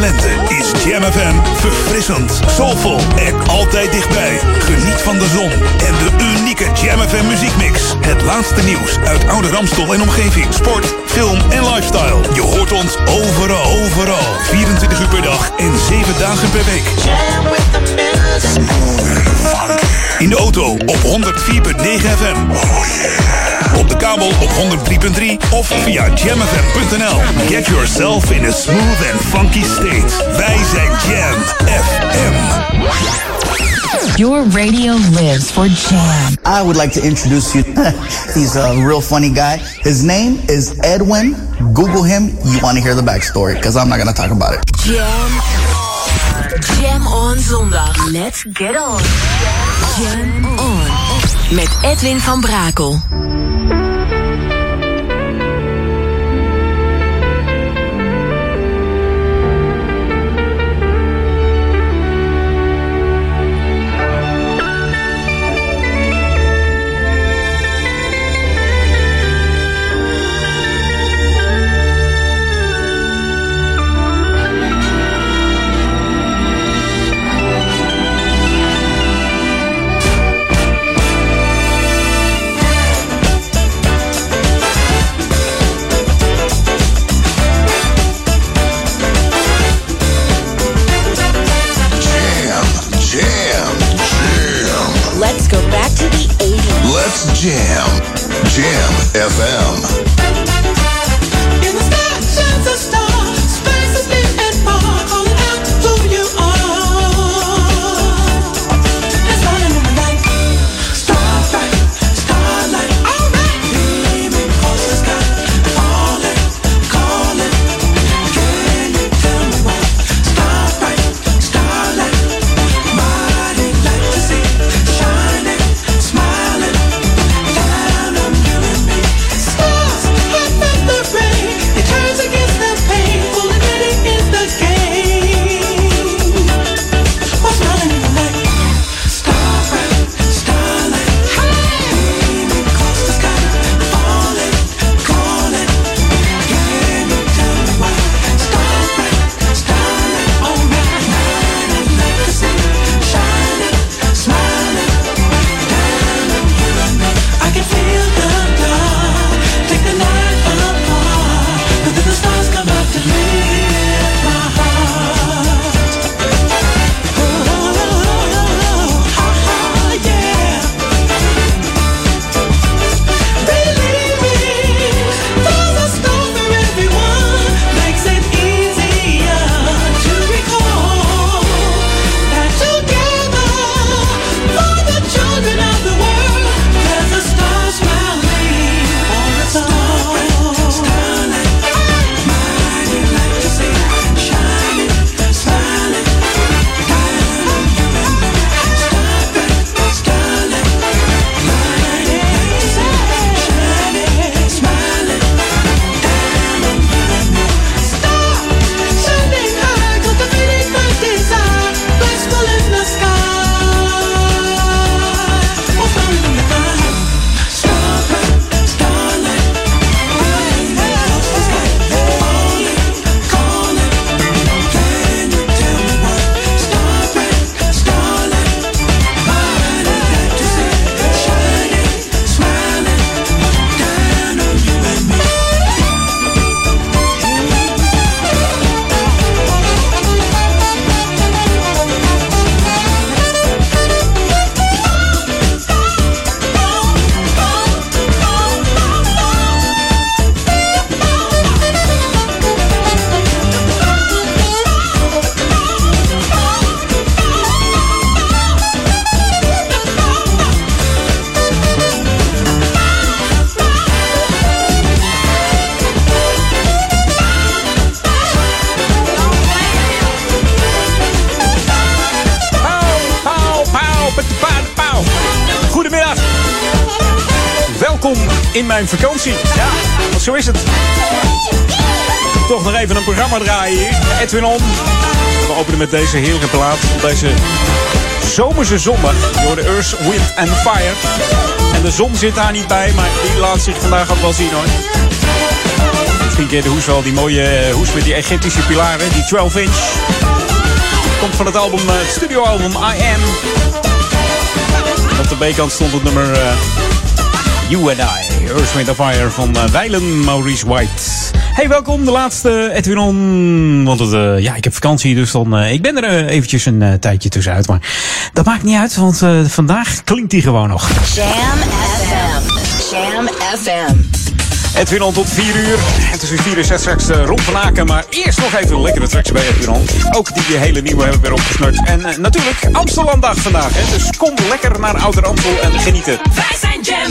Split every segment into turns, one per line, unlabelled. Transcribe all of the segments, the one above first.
lente is Jam FM verfrissend, soulvol en altijd dichtbij. Geniet van de zon en de unieke Jam FM muziekmix. Het laatste nieuws uit oude Ramstol en omgeving. Sport, film en lifestyle. Je hoort ons overal, overal. 24 uur per dag en 7 dagen per week.
Jam with the music.
In de auto op 104.9 FM. Op de kabel op 103.3 of via jamfm.nl. Get yourself in a smooth and funky state. Wij zijn Jam FM.
Your radio lives for Jam.
I would like to introduce you. He's a real funny guy. His name is Edwin. Google him. You want to hear the backstory because I'm not going to talk about it.
Jam. Jam on zondag. Let's get on. Jam on. Met Edwin van Brakel.
Jam. Jam FM.
Vakantie. Ja, zo is het. Toch nog even een programma draaien hier. Edwin On. We openen met deze heerlijke plaat. Op deze zomerse zondag. Door de Earth, Wind and Fire. En de zon zit daar niet bij, maar die laat zich vandaag ook wel zien hoor. Misschien je de hoes wel, die mooie eh, hoes met die Egyptische pilaren, die 12 inch. Komt van het album, eh, studioalbum I Am. Op de B-kant stond het nummer eh, You and I, Earth, Wind Fire van uh, Weilen Maurice White. Hey, welkom, de laatste Edwin On. Want het, uh, ja, ik heb vakantie, dus dan, uh, ik ben er uh, eventjes een uh, tijdje tussenuit. Maar dat maakt niet uit, want uh, vandaag klinkt hij gewoon nog.
Jam FM. Jam FM.
Edwin On tot 4 uur. En tussen 4 en 6 straks uh, Ron van Aken. Maar eerst nog even lekkere tracks bij Edwin On. Ook die hele nieuwe hebben we weer opgesnurkt. En uh, natuurlijk Amsterdam-dag vandaag. Hè. Dus kom lekker naar Ouder Amstel en genieten.
Wij zijn Jam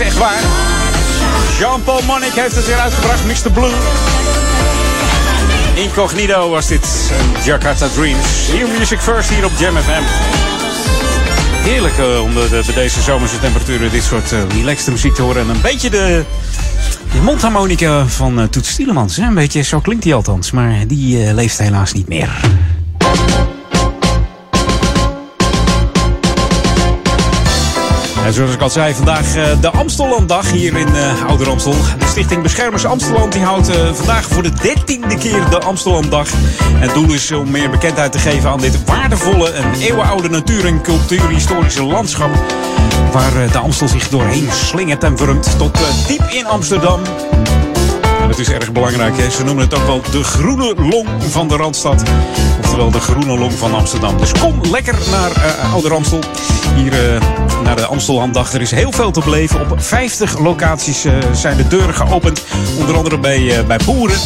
is echt waar. Jean-Paul Monnik heeft het weer uitgebracht, Mr. Blue. Incognito was dit, Jakarta Dreams. New Music First hier op Jam FM. Heerlijk eh, om de, bij deze zomerse temperaturen dit soort eh, relaxte muziek te horen. En een beetje de, de mondharmonica van eh, Toets Stielemans. Een beetje, zo klinkt hij althans. Maar die leeft helaas niet meer. En zoals ik al zei, vandaag eh, de Amstellanddag hier in eh Ouder Amstel. De Stichting Beschermers Amstelland die houdt eh, vandaag voor de dertiende keer de Amstellanddag. Het doel is om meer bekendheid te geven aan dit waardevolle en eeuwenoude natuur- en cultuurhistorische landschap. Waar de Amstel zich doorheen slingert en wurmt tot diep in Amsterdam. En dat is erg belangrijk. Ze noemen het ook wel de groene long van de Randstad. Oftewel de groene long van Amsterdam. Dus kom lekker naar eh Ouder Amstel. Hier naar de Amstelhanddag. Er is heel veel te beleven. Op 50 locaties eh, zijn de deuren geopend. Onder andere bij, eh, bij boeren.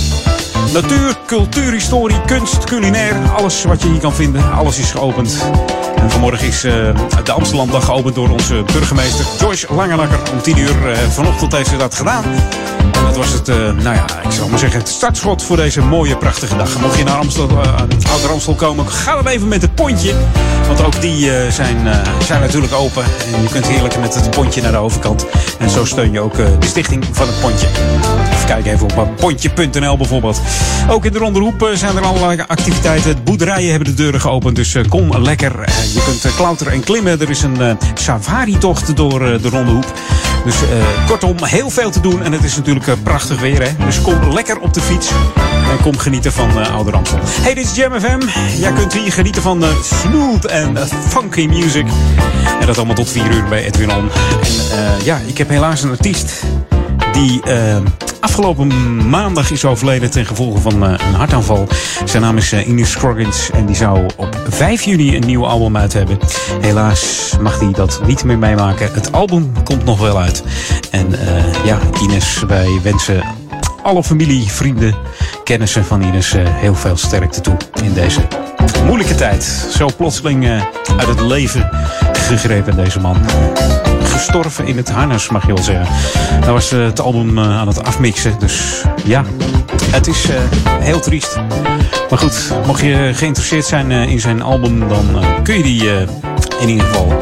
Natuur, cultuur, historie, kunst, culinair. Alles wat je hier kan vinden. Alles is geopend. En vanmorgen is eh, de Amsterdamdag geopend door onze burgemeester Joyce Langelakker. Om 10 uur eh, vanochtend heeft ze dat gedaan. En dat was het, eh, nou ja, ik zal maar zeggen, het startschot voor deze mooie, prachtige dag. Mocht je naar Amstel, eh, Ouder Amstel komen, ga dan even met het pontje. Want ook die zijn, zijn natuurlijk open. En je kunt heerlijk met het pontje naar de overkant. En zo steun je ook de stichting van het pontje. Kijken even op pontje.nl bijvoorbeeld. Ook in de Ronde Hoep eh, zijn er allerlei activiteiten. De boerderijen hebben de deuren geopend, dus eh, kom lekker. Eh, je kunt klauteren en klimmen. Er is een safari-tocht door de Ronde Hoep. Dus kortom, heel veel te doen. En het is natuurlijk prachtig weer, hè. Dus kom lekker op de fiets. En kom genieten van eh Ouder Amstel. Hey, dit is Jam FM. Jij kunt hier genieten van eh, smooth en funky music. En dat allemaal tot 4 uur bij Edwin On. En ja, ik heb helaas een artiest die afgelopen maandag is overleden ten gevolge van eh, een hartaanval. Zijn naam is eh, Ines Scroggins en die zou op 5 juni een nieuw album uit hebben. Helaas mag hij dat niet meer meemaken. Het album komt nog wel uit. En eh, ja, Ines, wij wensen alle familie, vrienden, kennissen van Ines heel veel sterkte toe in deze moeilijke tijd. Zo plotseling uit het leven gegrepen deze man. Gestorven in het harnas, mag je wel zeggen. Hij was eh, het album eh, aan het afmixen, dus ja, het is eh, heel triest. Maar goed, mocht je geïnteresseerd zijn in zijn album, dan kun je die in ieder geval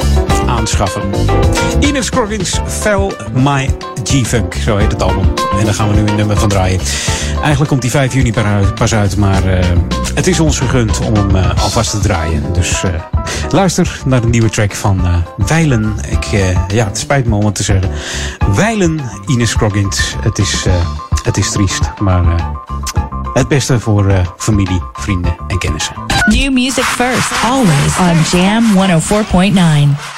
aanschaffen. Ines Scroggins Fell My G-Funk, zo heet het album. En daar gaan we nu een nummer van draaien. Eigenlijk komt die 5 juni pas uit, maar eh, het is ons gegund om hem eh, alvast te draaien. Dus eh, luister naar de nieuwe track van Weilen. Ik, ja, het spijt me om het te zeggen. Weilen Ines Scroggins. Het is, het is triest, maar het beste voor familie, vrienden en kennissen.
New music first, always on Jam 104.9.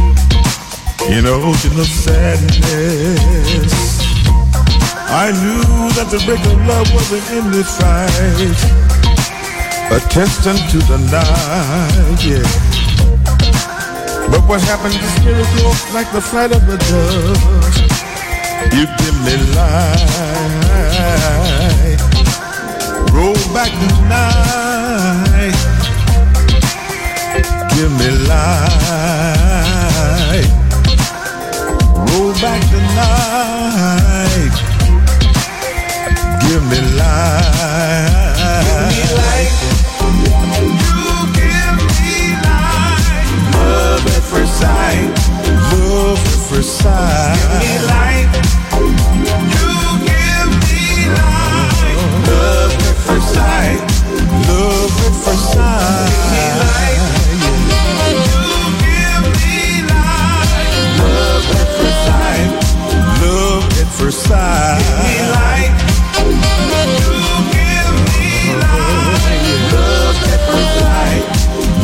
in an ocean of sadness. I knew that the break of love was an endless fight, a test unto the night. Yeah. But what happened is miracle like the flight of a dove. You give me light. Roll back the night. Give me light. Roll back the night. Give me light. Give me light. You give me light. Love at first sight. Love at first sight. Give me light. You give me light. Love at first sight. Love at first sight. first sight. Give me light. You give me light. Love at first sight.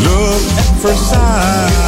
Love at first sight.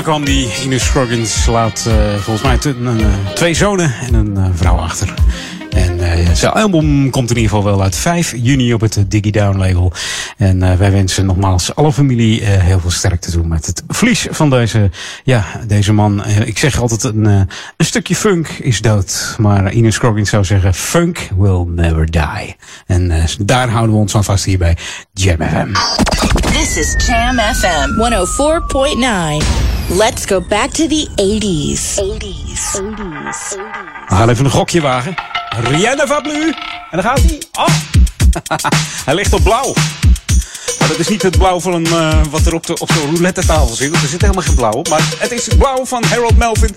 Oklahoma kwam die Ines Scroggins. Laat eh, volgens mij eh, twee zonen en een eh, vrouw achter. En zijn album komt in ieder geval wel uit 5 juni op het Diggy Down label. En wij wensen nogmaals alle familie heel veel sterkte toe met het verlies van deze, ja, deze man. Ik zeg altijd een, een stukje funk is dood. Maar Ines Scroggins zou zeggen funk will never die. En daar houden we ons aan vast hier bij Jam FM.
This is Jam FM 104.9. Let's go back to the 80s. 80s. 80s.
We gaan even een gokje wagen. Rihanna van Blue. En dan gaat hij. Oh. hij ligt op blauw. Maar dat is niet het blauw van een, eh, wat er op, de, op zo'n roulette tafel zit. want Er zit helemaal geen blauw op. Maar het is blauw van Harold Melvin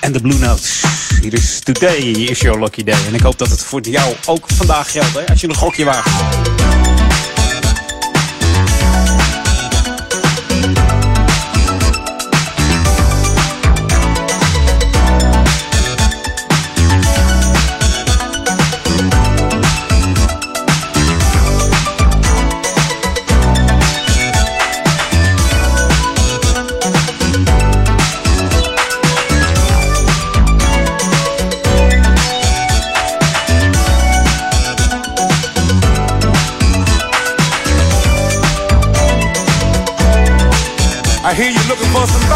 en de Blue Notes. Hier is Today is your lucky day. En ik hoop dat het voor jou ook vandaag geldt. Hè, als je een gokje waagt.
For somebody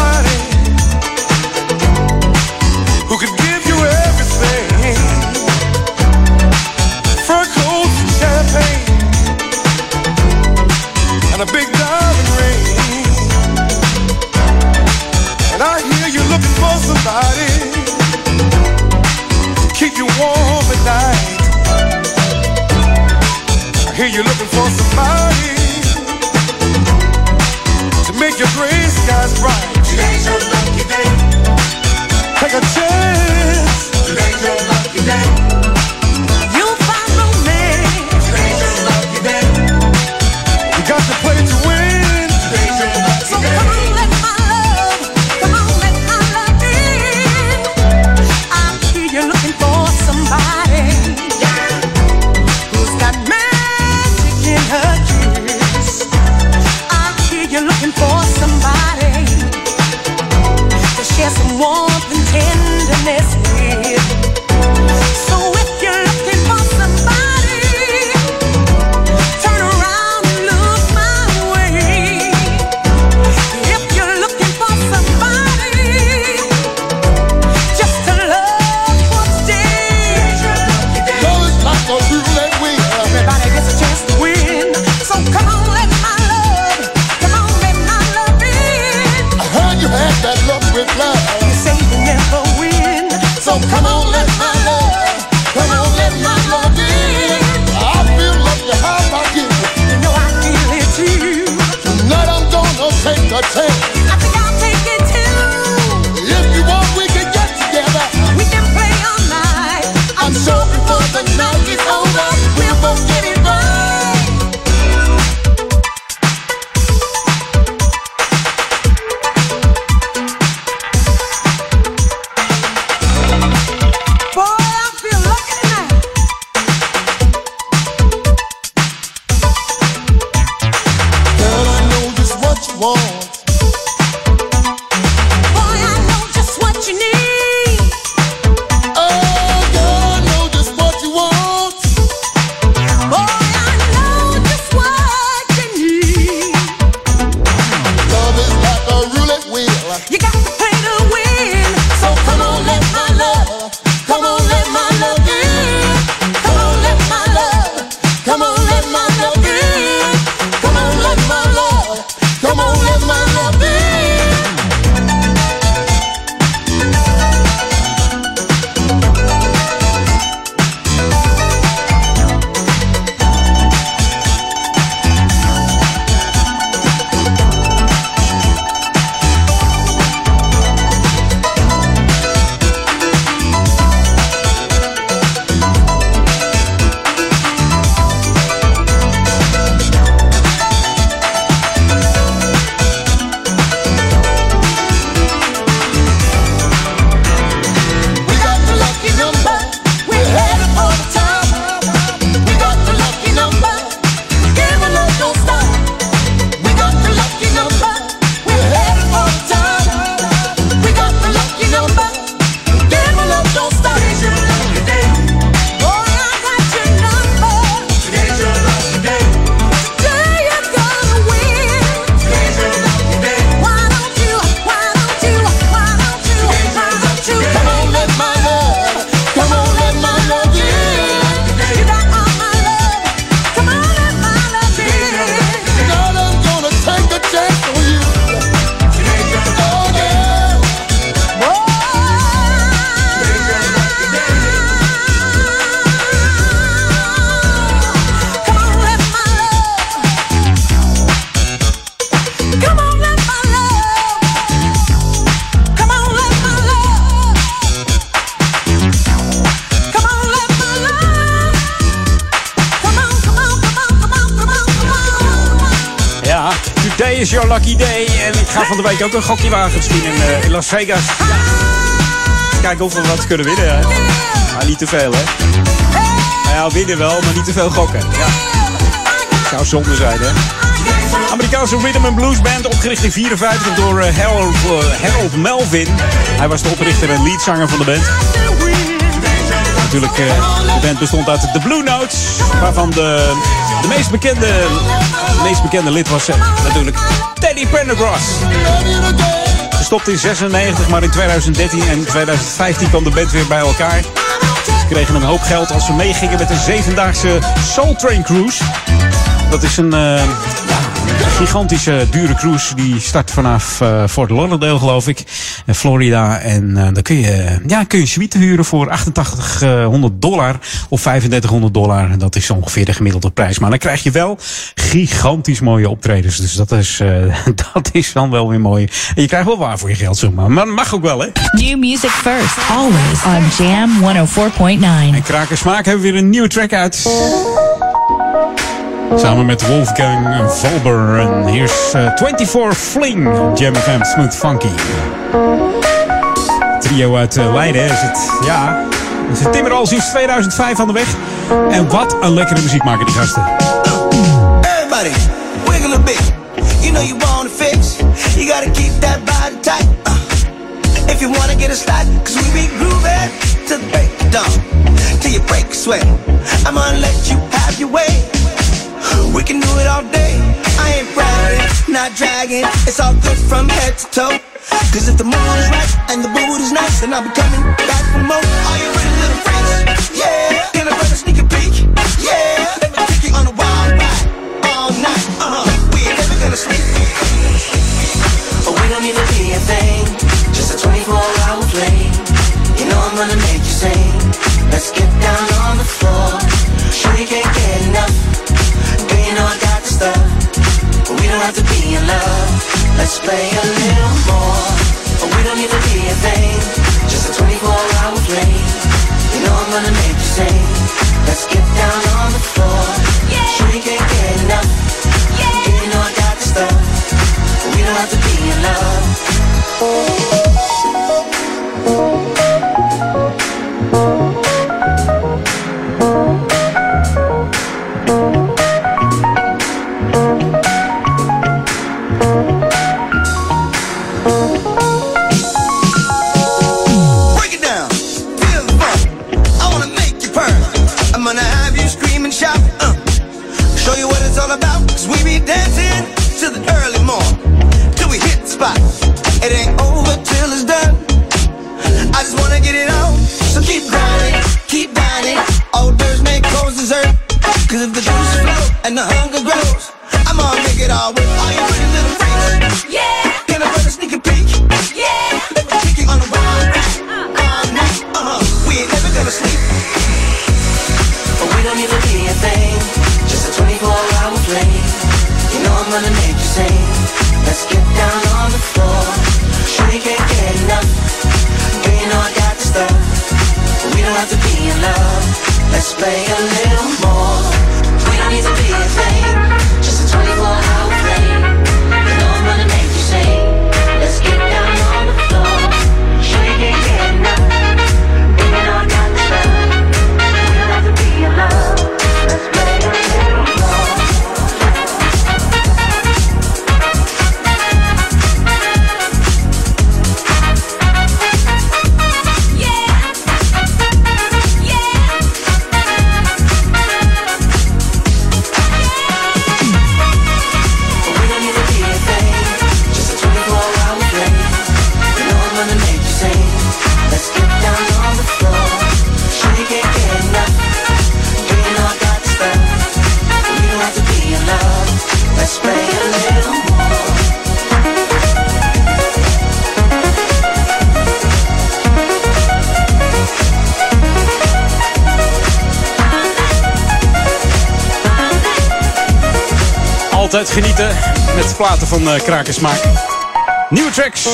van de week ook een gokje wagen in, eh, in Las Vegas. Kijken of we wat kunnen winnen. Hè. Maar niet te veel, hè? Nou ja, winnen wel, maar niet te veel gokken. Ja. Zou zonde zijn, hè? Amerikaanse rhythm and blues band, opgericht in 54 door eh, Harold, eh, Harold Melvin. Hij was de oprichter en leadzanger van de band. Natuurlijk, de band bestond uit de Blue Notes, waarvan de, de meest bekende, de meest bekende lid was eh, natuurlijk Teddy Pendergrass. Ze stopte in 96, maar in 2013 en 2015 kwam de band weer bij elkaar. Ze kregen een hoop geld als ze meegingen met een zevendaagse Soul Train Cruise. Dat is een, eh, gigantische dure cruise. Die start vanaf eh, Fort Lauderdale, geloof ik. In Florida. En eh, dan kun je, ja, kun je een suite huren voor 8800 dollar of 3500 dollar. Dat is ongeveer de gemiddelde prijs. Maar dan krijg je wel gigantisch mooie optredens. Dus dat is, eh, dat is dan wel weer mooi. En je krijgt wel waar voor je geld, zeg maar. Maar mag ook wel, hè?
New music first, always on Jam 104.9.
En Kraken Smaak hebben weer een nieuwe track uit. Samen met Wolfgang Valber. En hier is eh, 24 Fling Jam FM Smooth Funky. Trio uit eh, Leiden is het. Ja, ze timmeren al sinds 2005 aan de weg. En wat een lekkere muziek maken die gasten.
Everybody, wiggle a bit. You know you wanna fix. You gotta keep that body tight. Uh, if you wanna get a start, cause we be grooving to the break of dawn. Till you break sweat. I'm gonna let you have your way. We can do it all day. I ain't bragging, not dragging. It's all good from head to toe. Cause if the mood is right and the mood is nice, then I'll be coming back for more. Are you ready, little freaks? Yeah. Can I run a sneak peek? Yeah. Let me take you on a wild ride. All night. Uh huh. We ain't never gonna sleep.
We don't need to be a thing, just a 24 hour flame. You know I'm gonna make you sing. Let's get down on the floor. Sure you can't get enough. Stuff. But we don't have to be in love. Let's play a little more. But we don't need to be a thing, just a 24 hour flame. You know I'm gonna make you sing. Let's get down on the floor. Sure you can't get enough. Girl, you know I got the stuff. But we don't have to be in love. Let's play a little
met platen van uh, Krakensmaak. Nieuwe tracks,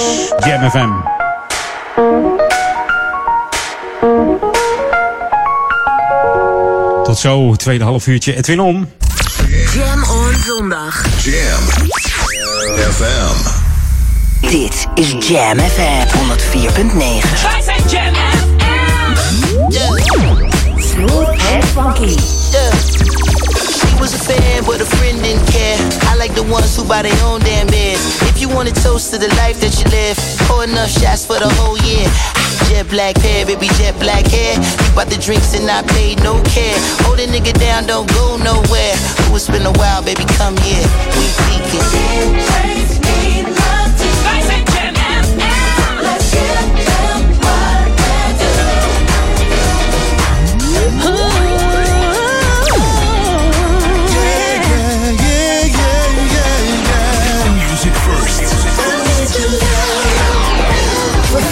Jam FM. Tot zo, tweede half uurtje Edwin On.
Jam on zondag.
Jam
FM.
Dit is Jam FM 104.9.
Wij zijn Jam
Smooth and funky.
Was a fan, but a friend didn't care. I like the ones who buy their own damn beers. If you want a toast to the life that you live, pour enough shots for the whole year. Jet black hair, baby, jet black hair. You bought the drinks and I paid no care. Hold a nigga down, don't go nowhere. Ooh, it's been a while, baby, come here. We peeking.
Wij zijn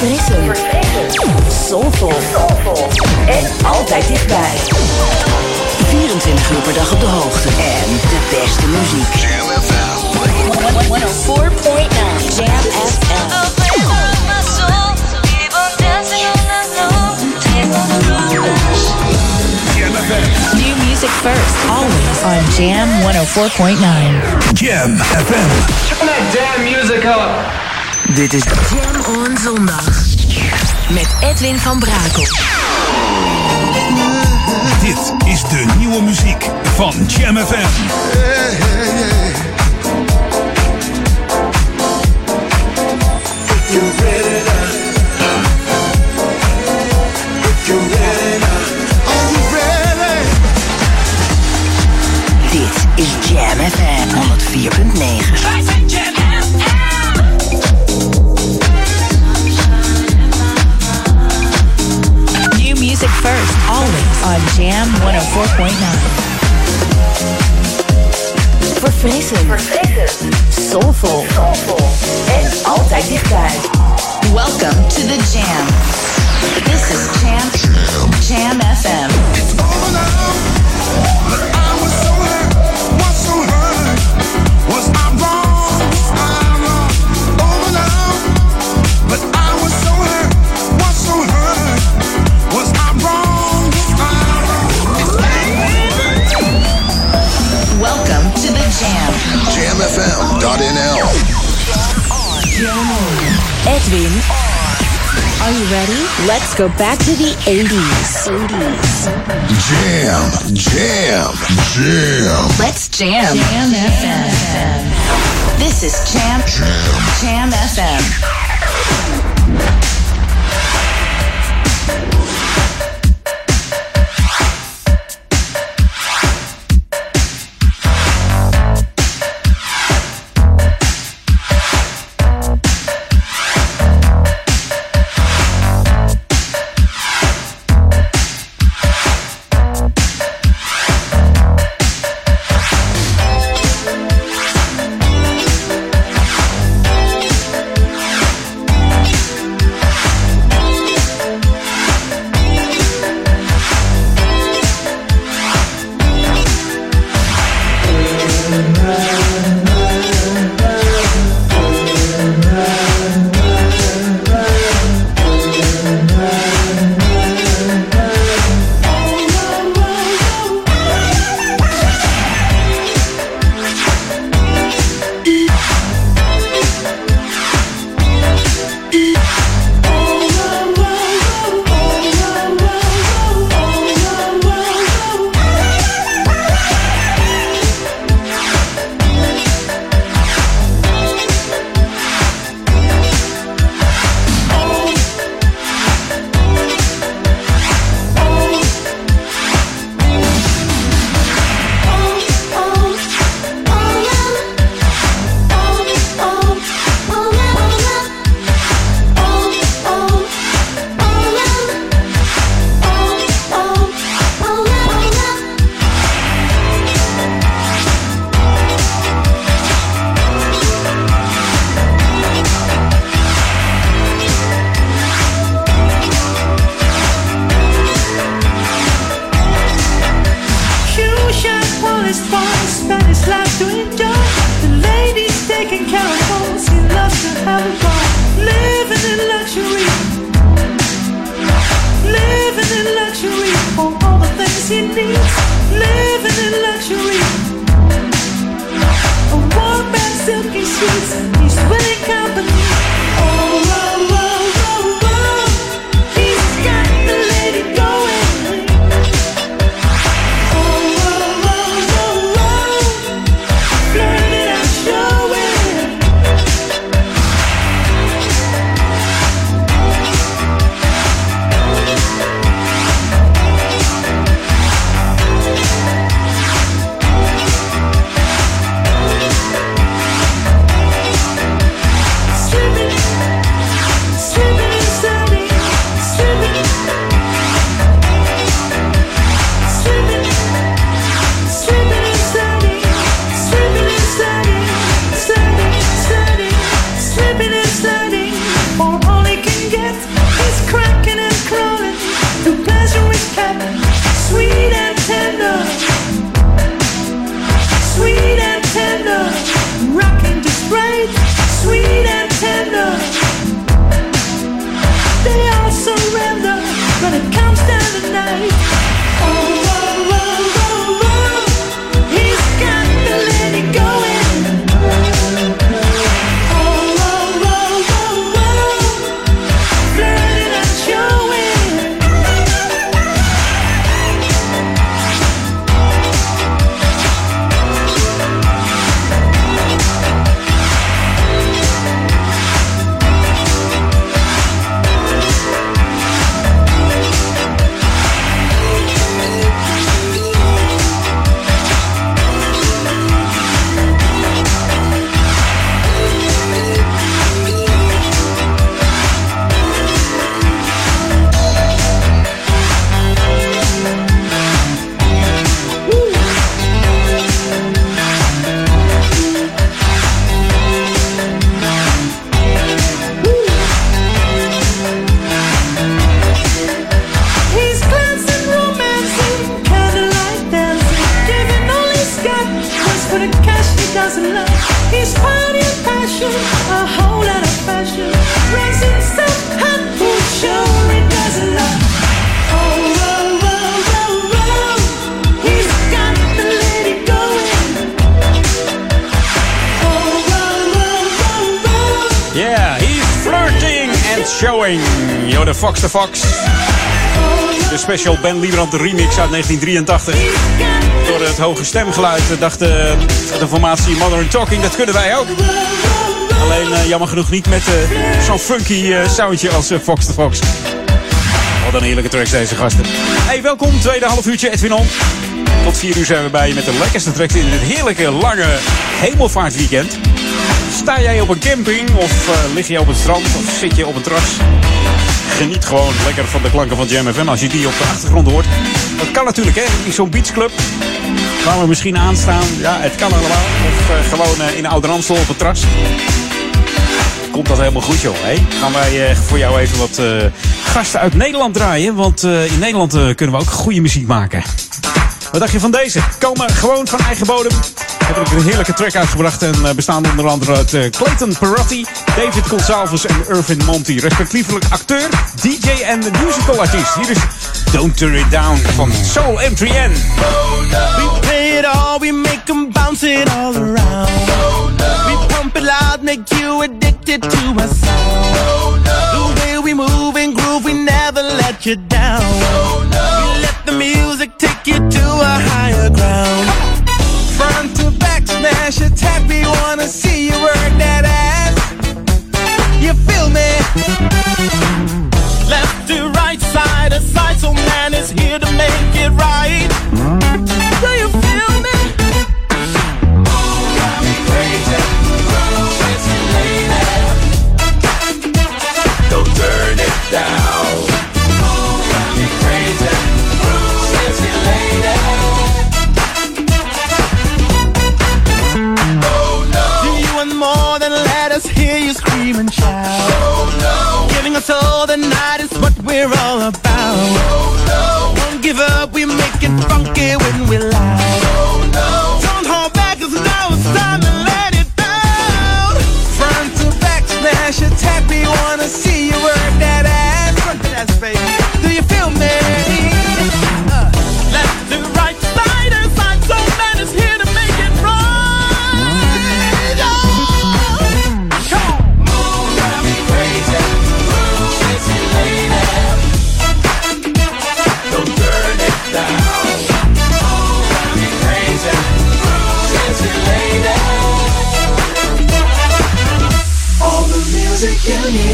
Verfrissend. Soulful. En altijd dichtbij. 24 uur per dag op de hoogte. En de beste muziek.
Jam FM.
104.9 Jam FM.
New music first, always on Jam 104.9.
Jam FM.
Dit is Jam on zondag. Met Edwin van Brakel.
Dit is de nieuwe muziek van Jam FM.
If you're ready now. If you're ready now. Are we ready?
Dit is Jam FM 104.9.
on Jam 104.9.
Verfrissend. Soulful. En altijd dichtbij. Welcome to the Jam. This is Jam. Jam FM.
Let's go back to the 80s. 80s.
Jam, jam, jam.
Let's jam. Jam FM. This is Jam. Jam
Jam FM. Special Ben Liebrand remix uit 1983. Door het hoge stemgeluid dacht de, de formatie Modern Talking, dat kunnen wij ook. Alleen eh, jammer genoeg niet met eh, zo'n funky eh, soundje als eh, Fox the Fox. Wat een heerlijke tracks deze gasten. Hey, welkom, tweede half uurtje Edwin On. Tot vier uur zijn we bij je met de lekkerste tracks in dit heerlijke lange hemelvaartweekend. Sta jij op een camping of eh, lig je op het strand of zit je op een terras? Geniet gewoon lekker van de klanken van Jam FM als je die op de achtergrond hoort. Dat kan natuurlijk, hè? In zo'n beachclub. Waar we misschien aanstaan. Ja, het kan allemaal. Of eh, gewoon eh, in Oude Ramstel op het terras. Komt dat helemaal goed, joh. Hè? Gaan wij eh, voor jou even wat gasten uit Nederland draaien. Want in Nederland kunnen we ook goede muziek maken. Wat dacht je van deze? Komen gewoon van eigen bodem. Heb ik een heerlijke track uitgebracht. En bestaan onder andere uit Clayton Perotti, David Gonsalves en Irvin Monty. Respectievelijk acteur, DJ en musical artiest. Hier is Don't Turn It Down van Soul M3N.
We play it all, we make them bounce it all around. We pump it loud, make you addicted to our you
need,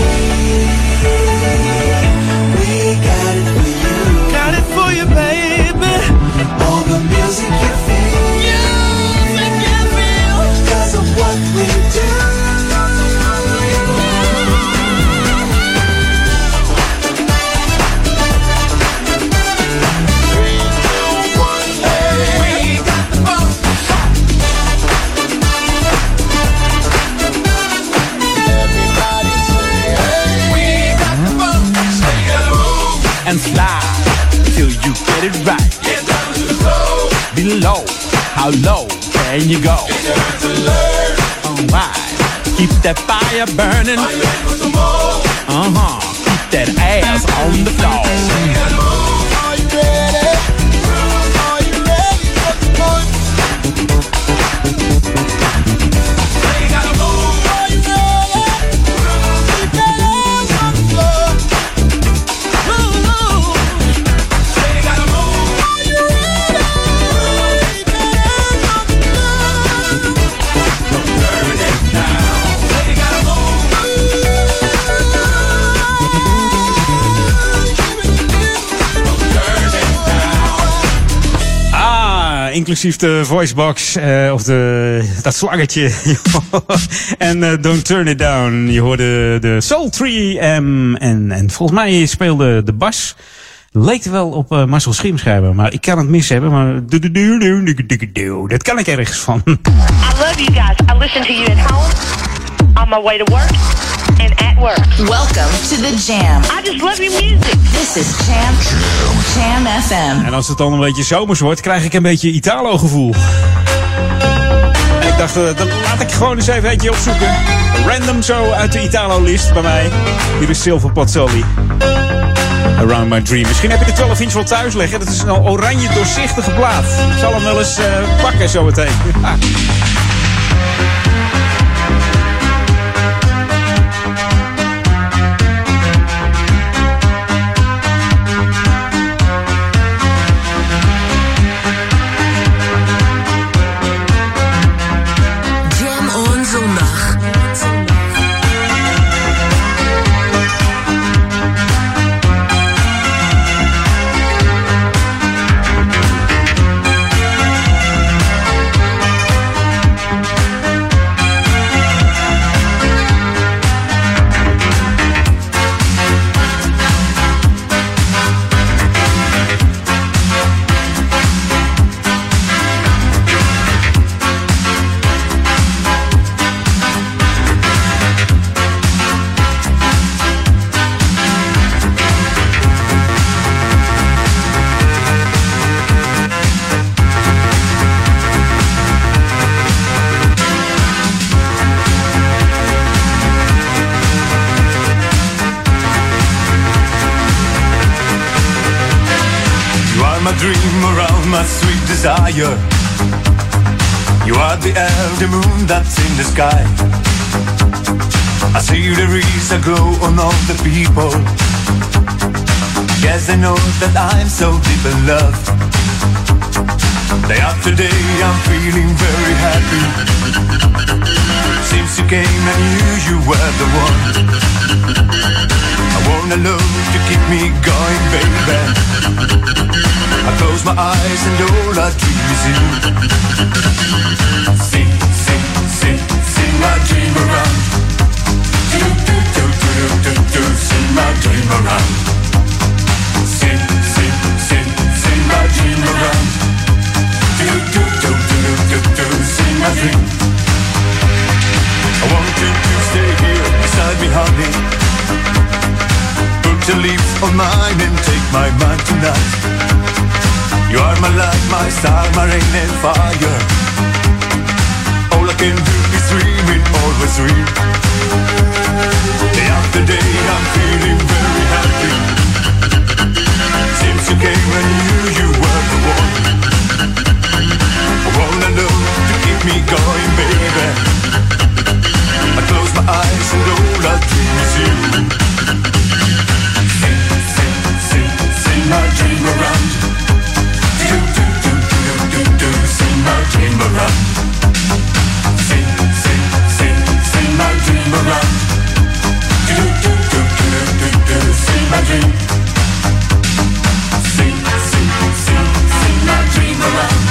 can you go? Alright, keep that fire burning. Uh huh, keep that ass on the floor. Inclusief de voicebox eh, of de, dat slangetje. en eh, Don't Turn It Down. Je hoorde de Soul 3M. En, en volgens mij speelde de bas. Leek wel op eh, Marcel Schiemschrijver, maar ik kan het mis hebben. Maar dat kan ik ergens van.
I love you guys. I listen to you at on my way to work, and at work.
Welcome to the Jam.
I just love your music.
This is Jam, Jam FM.
En als het dan een beetje zomers wordt, krijg ik een beetje Italo-gevoel. En ik dacht, eh, dat laat ik gewoon eens even eentje opzoeken. Random zo uit de Italo-list bij mij. Hier is Silver Pozzoli. Around My Dream. Misschien heb je de 12 inch wel thuis liggen. Dat is een oranje doorzichtige plaat. Ik zal hem wel eens eh, pakken zometeen. Ja.
You are the elder moon that's in the sky. I see there is a glow on all the people. Yes, I know that I'm so deep in love. Day after day, I'm feeling very happy. Since you came, I knew you were the one. I wanna love to keep me going, baby. I close my eyes and all I dream is you. Sing, mine and take my mind tonight. You are my light, my star, my rain and fire. All I can do is dream it, always dream. Day after day, I'm feeling very happy. Since you came, I knew you were the one. I wanna know to keep me going, baby. I close my eyes and all I dream is you my dream around. Do do do do do do, sing my dream around. Sing sing sing sing my dream
around. Do do do do do do, sing my dream. Sing sing sing sing my dream around.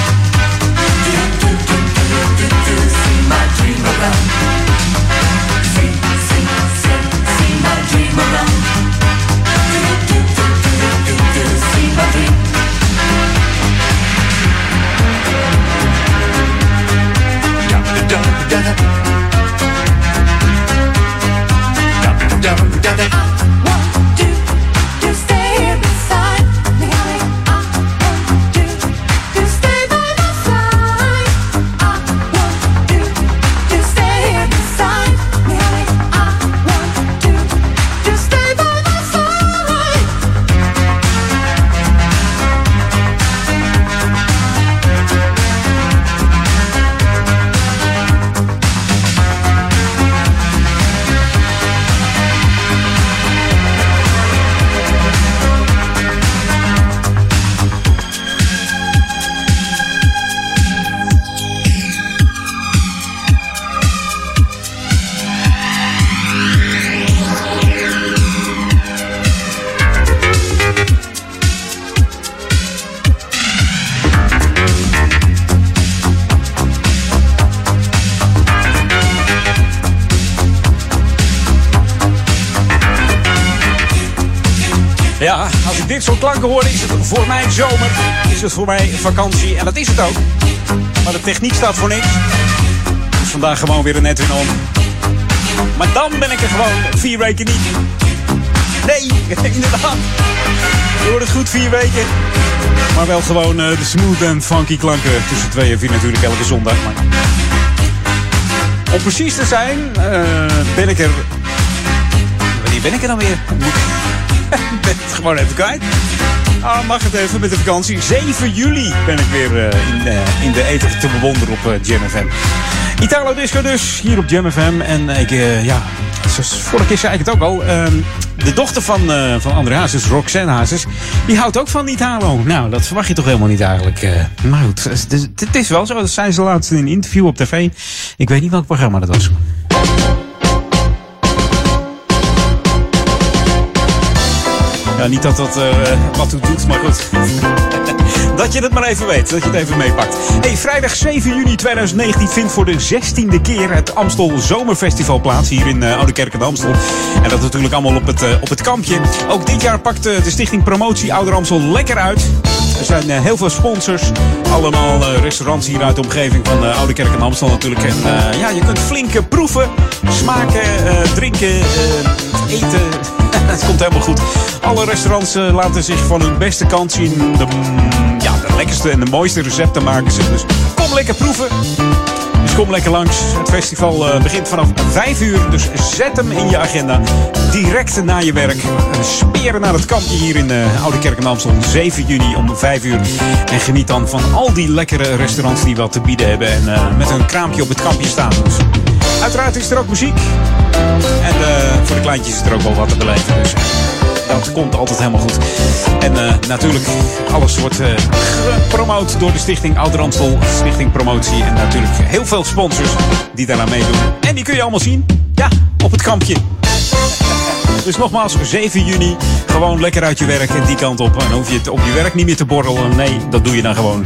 Voor mij zomer. Is het voor mij vakantie. En dat is het ook. Maar de techniek staat voor niks. Dus vandaag gewoon weer een Edwin on. Maar dan ben ik er gewoon vier weken niet. Nee, inderdaad. Je hoort het goed, vier weken. Maar wel gewoon eh, de smooth en funky klanken tussen twee en vier natuurlijk elke zondag. Maar... Om precies te zijn, eh, ben ik er... Wanneer ben ik er dan weer? Ben het gewoon even kwijt. Ah, mag het even met de vakantie. 7 juli ben ik weer eh, in, eh, in de eten te bewonderen op uh, Jam FM. Italo Disco dus, hier op Jam FM. En ik, eh, ja, zoals vorige keer zei ik het ook al. ehm, de dochter van, eh, van André Hazes, Roxanne Hazes, die houdt ook van Italo. Nou, dat verwacht je toch helemaal niet eigenlijk. eh. maar goed, het is, het is wel zo. Dat zei ze laatst in een interview op tv. Ik weet niet welk programma dat was. Ja, niet dat dat eh, wat toe doet, maar goed. dat je het maar even weet, dat je het even meepakt. Hey, vrijdag 7 juni 2019 vindt voor de 16e keer het Amstel Zomerfestival plaats hier in eh, Oude Kerk en Amstel. En dat natuurlijk allemaal op het, eh, op het kampje. Ook dit jaar pakt de Stichting Promotie Ouder Amstel lekker uit. Er zijn heel veel sponsors. Allemaal restaurants hier uit de omgeving van Oude Kerk en Amstel natuurlijk. En ja, je kunt flink eh, proeven, smaken, drinken, eten. Het komt helemaal goed. Alle restaurants eh, laten zich van hun beste kant zien. De, mm, ja, de lekkerste en de mooiste recepten maken ze. Dus kom lekker proeven. Dus kom lekker langs. Het festival eh, begint vanaf 5 uur. Dus zet hem in je agenda. Direct na je werk. Eh, Speren naar het kampje hier in Oude Kerk en Amstel. 7 juni om 5 uur. En geniet dan van al die lekkere restaurants die wat te bieden hebben. En met een kraampje op het kampje staan. Dus uiteraard is er ook muziek. En eh, voor de kleintjes is er ook wel wat te beleven. Dus dat komt altijd helemaal goed. En eh, natuurlijk, alles wordt eh, gepromoot door de Stichting Ouder. Stichting Promotie. En natuurlijk heel veel sponsors die daaraan meedoen. En die kun je allemaal zien. Ja, op het kampje. Dus nogmaals, 7 juni, gewoon lekker uit je werk en die kant op. En dan hoef je het op je werk niet meer te borrelen. Nee, dat doe je dan gewoon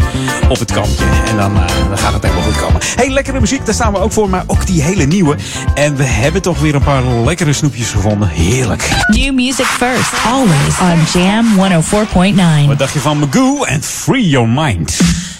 op het kampje. En dan, eh, dan gaat het helemaal goed komen. Hey, lekkere muziek, daar staan we ook voor, maar ook die hele nieuwe. En we hebben toch weer een paar lekkere snoepjes gevonden. Heerlijk.
New music first, always on Jam 104.9.
Wat dacht je van Magoo en Free Your Mind?
Free your mind.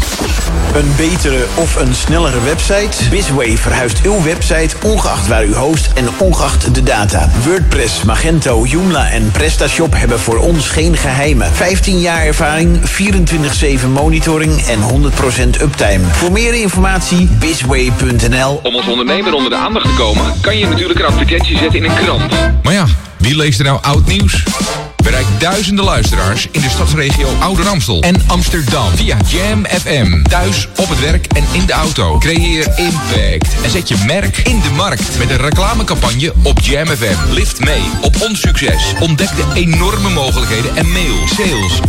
Een betere of een snellere website? Bisway verhuist uw website ongeacht waar u host en ongeacht de data. WordPress, Magento, Joomla en PrestaShop hebben voor ons geen geheimen. 15 jaar ervaring, 24-7 monitoring en 100% uptime. Voor meer informatie bisway.nl
Om als ondernemer onder de aandacht te komen, kan je natuurlijk een advertentie zetten in een krant.
Maar ja, wie leest er nou oud nieuws? Bereik duizenden luisteraars in de stadsregio Oude Ramstel en Amsterdam via Jam FM. Thuis, op het werk en in de auto. Creëer impact en zet je merk in de markt met een reclamecampagne op Jam FM. Lift mee op ons succes. Ontdek de enorme mogelijkheden en mail sales.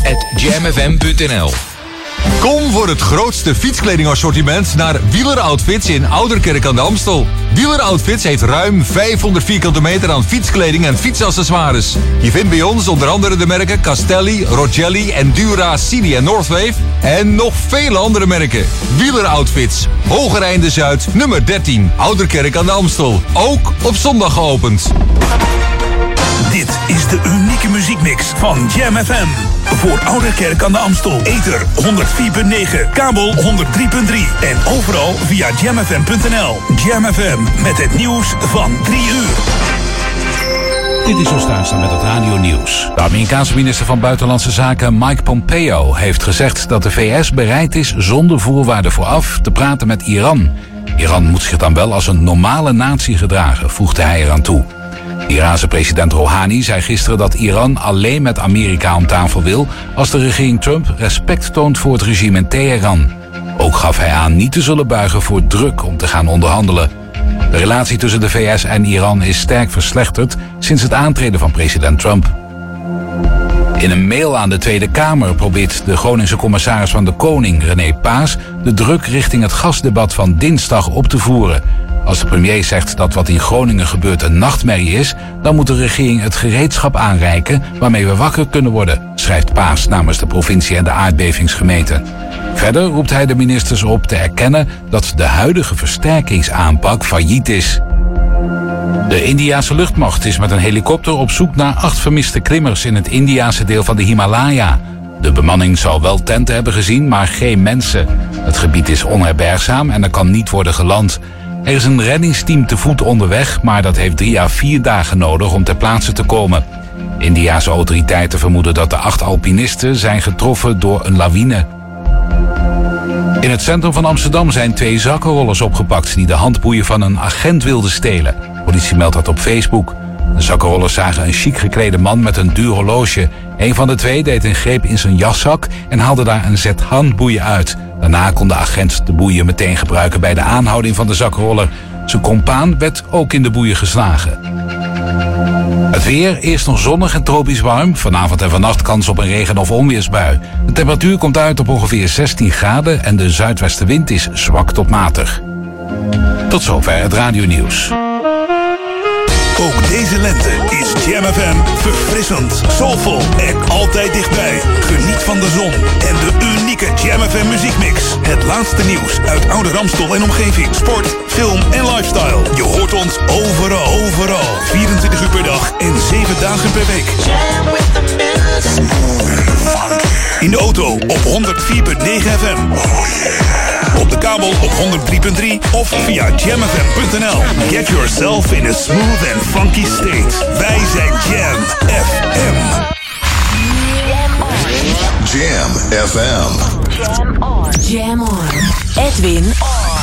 Kom voor het grootste fietskledingassortiment naar Wieler Outfits in Ouderkerk aan de Amstel. Wieler Outfits heeft ruim 500 vierkante meter aan fietskleding en fietsaccessoires. Je vindt bij ons onder andere de merken Castelli, Rogelli, Endura, Cini en Northwave. En nog vele andere merken. Wieler Outfits, Hogereinde Zuid, nummer 13, Ouderkerk aan de Amstel. Ook op zondag geopend.
Dit is de unieke muziekmix van Jam FM. Voor Ouderkerk aan de Amstel. Ether 104.9, kabel 103.3 en overal via jamfm.nl. Jam FM met het nieuws van 3 uur.
Dit is Oostduitsland met het Radio Nieuws. De Amerikaanse minister van Buitenlandse Zaken Mike Pompeo heeft gezegd dat de VS bereid is zonder voorwaarden vooraf te praten met Iran. Iran moet zich dan wel als een normale natie gedragen, voegde hij eraan toe. Iraanse president Rouhani zei gisteren dat Iran alleen met Amerika om tafel wil als de regering Trump respect toont voor het regime in Teheran. Ook gaf hij aan niet te zullen buigen voor druk om te gaan onderhandelen. De relatie tussen de VS en Iran is sterk verslechterd sinds het aantreden van president Trump. In een mail aan de Tweede Kamer probeert de Groningse commissaris van de Koning, René Paas, de druk richting het gasdebat van dinsdag op te voeren. Als de premier zegt dat wat in Groningen gebeurt een nachtmerrie is, dan moet de regering het gereedschap aanreiken waarmee we wakker kunnen worden, schrijft Paas namens de provincie en de aardbevingsgemeente. Verder roept hij de ministers op te erkennen dat de huidige versterkingsaanpak failliet is. De Indiase luchtmacht is met een helikopter op zoek naar acht vermiste klimmers in het Indiase deel van de Himalaya. De bemanning zal wel tenten hebben gezien, maar geen mensen. Het gebied is onherbergzaam en er kan niet worden geland. Er is een reddingsteam te voet onderweg, maar dat heeft drie à vier dagen nodig om ter plaatse te komen. Indiase autoriteiten vermoeden dat de acht alpinisten zijn getroffen door een lawine. In het centrum van Amsterdam zijn twee zakkenrollers opgepakt die de handboeien van een agent wilden stelen. Politie meldt dat op Facebook. De zakkenrollers zagen een chic geklede man met een duur horloge. Een van de twee deed een greep in zijn jaszak en haalde daar een zet handboeien uit. Daarna kon de agent de boeien meteen gebruiken bij de aanhouding van de zakkenroller. Zijn compaan werd ook in de boeien geslagen. Het weer, eerst nog zonnig en tropisch warm. Vanavond en vannacht kans op een regen- of onweersbui. De temperatuur komt uit op ongeveer 16 graden en de zuidwestenwind is zwak tot matig. Tot zover het radionieuws.
Ook deze lente is Jam FM verfrissend, soulvol en altijd dichtbij. Geniet van de zon en de unieke Jam FM muziekmix. Het laatste nieuws uit oude Ramstol en omgeving. Sport, film en lifestyle. Je hoort ons overal, overal. 24 uur per dag en 7 dagen per week. In de auto op 104.9 FM. Op de kabel op 103.3 of via jamfm.nl. Get yourself in a smooth and funky state. Wij zijn Jam FM.
Jam FM.
Jam on. Jam on. Edwin on.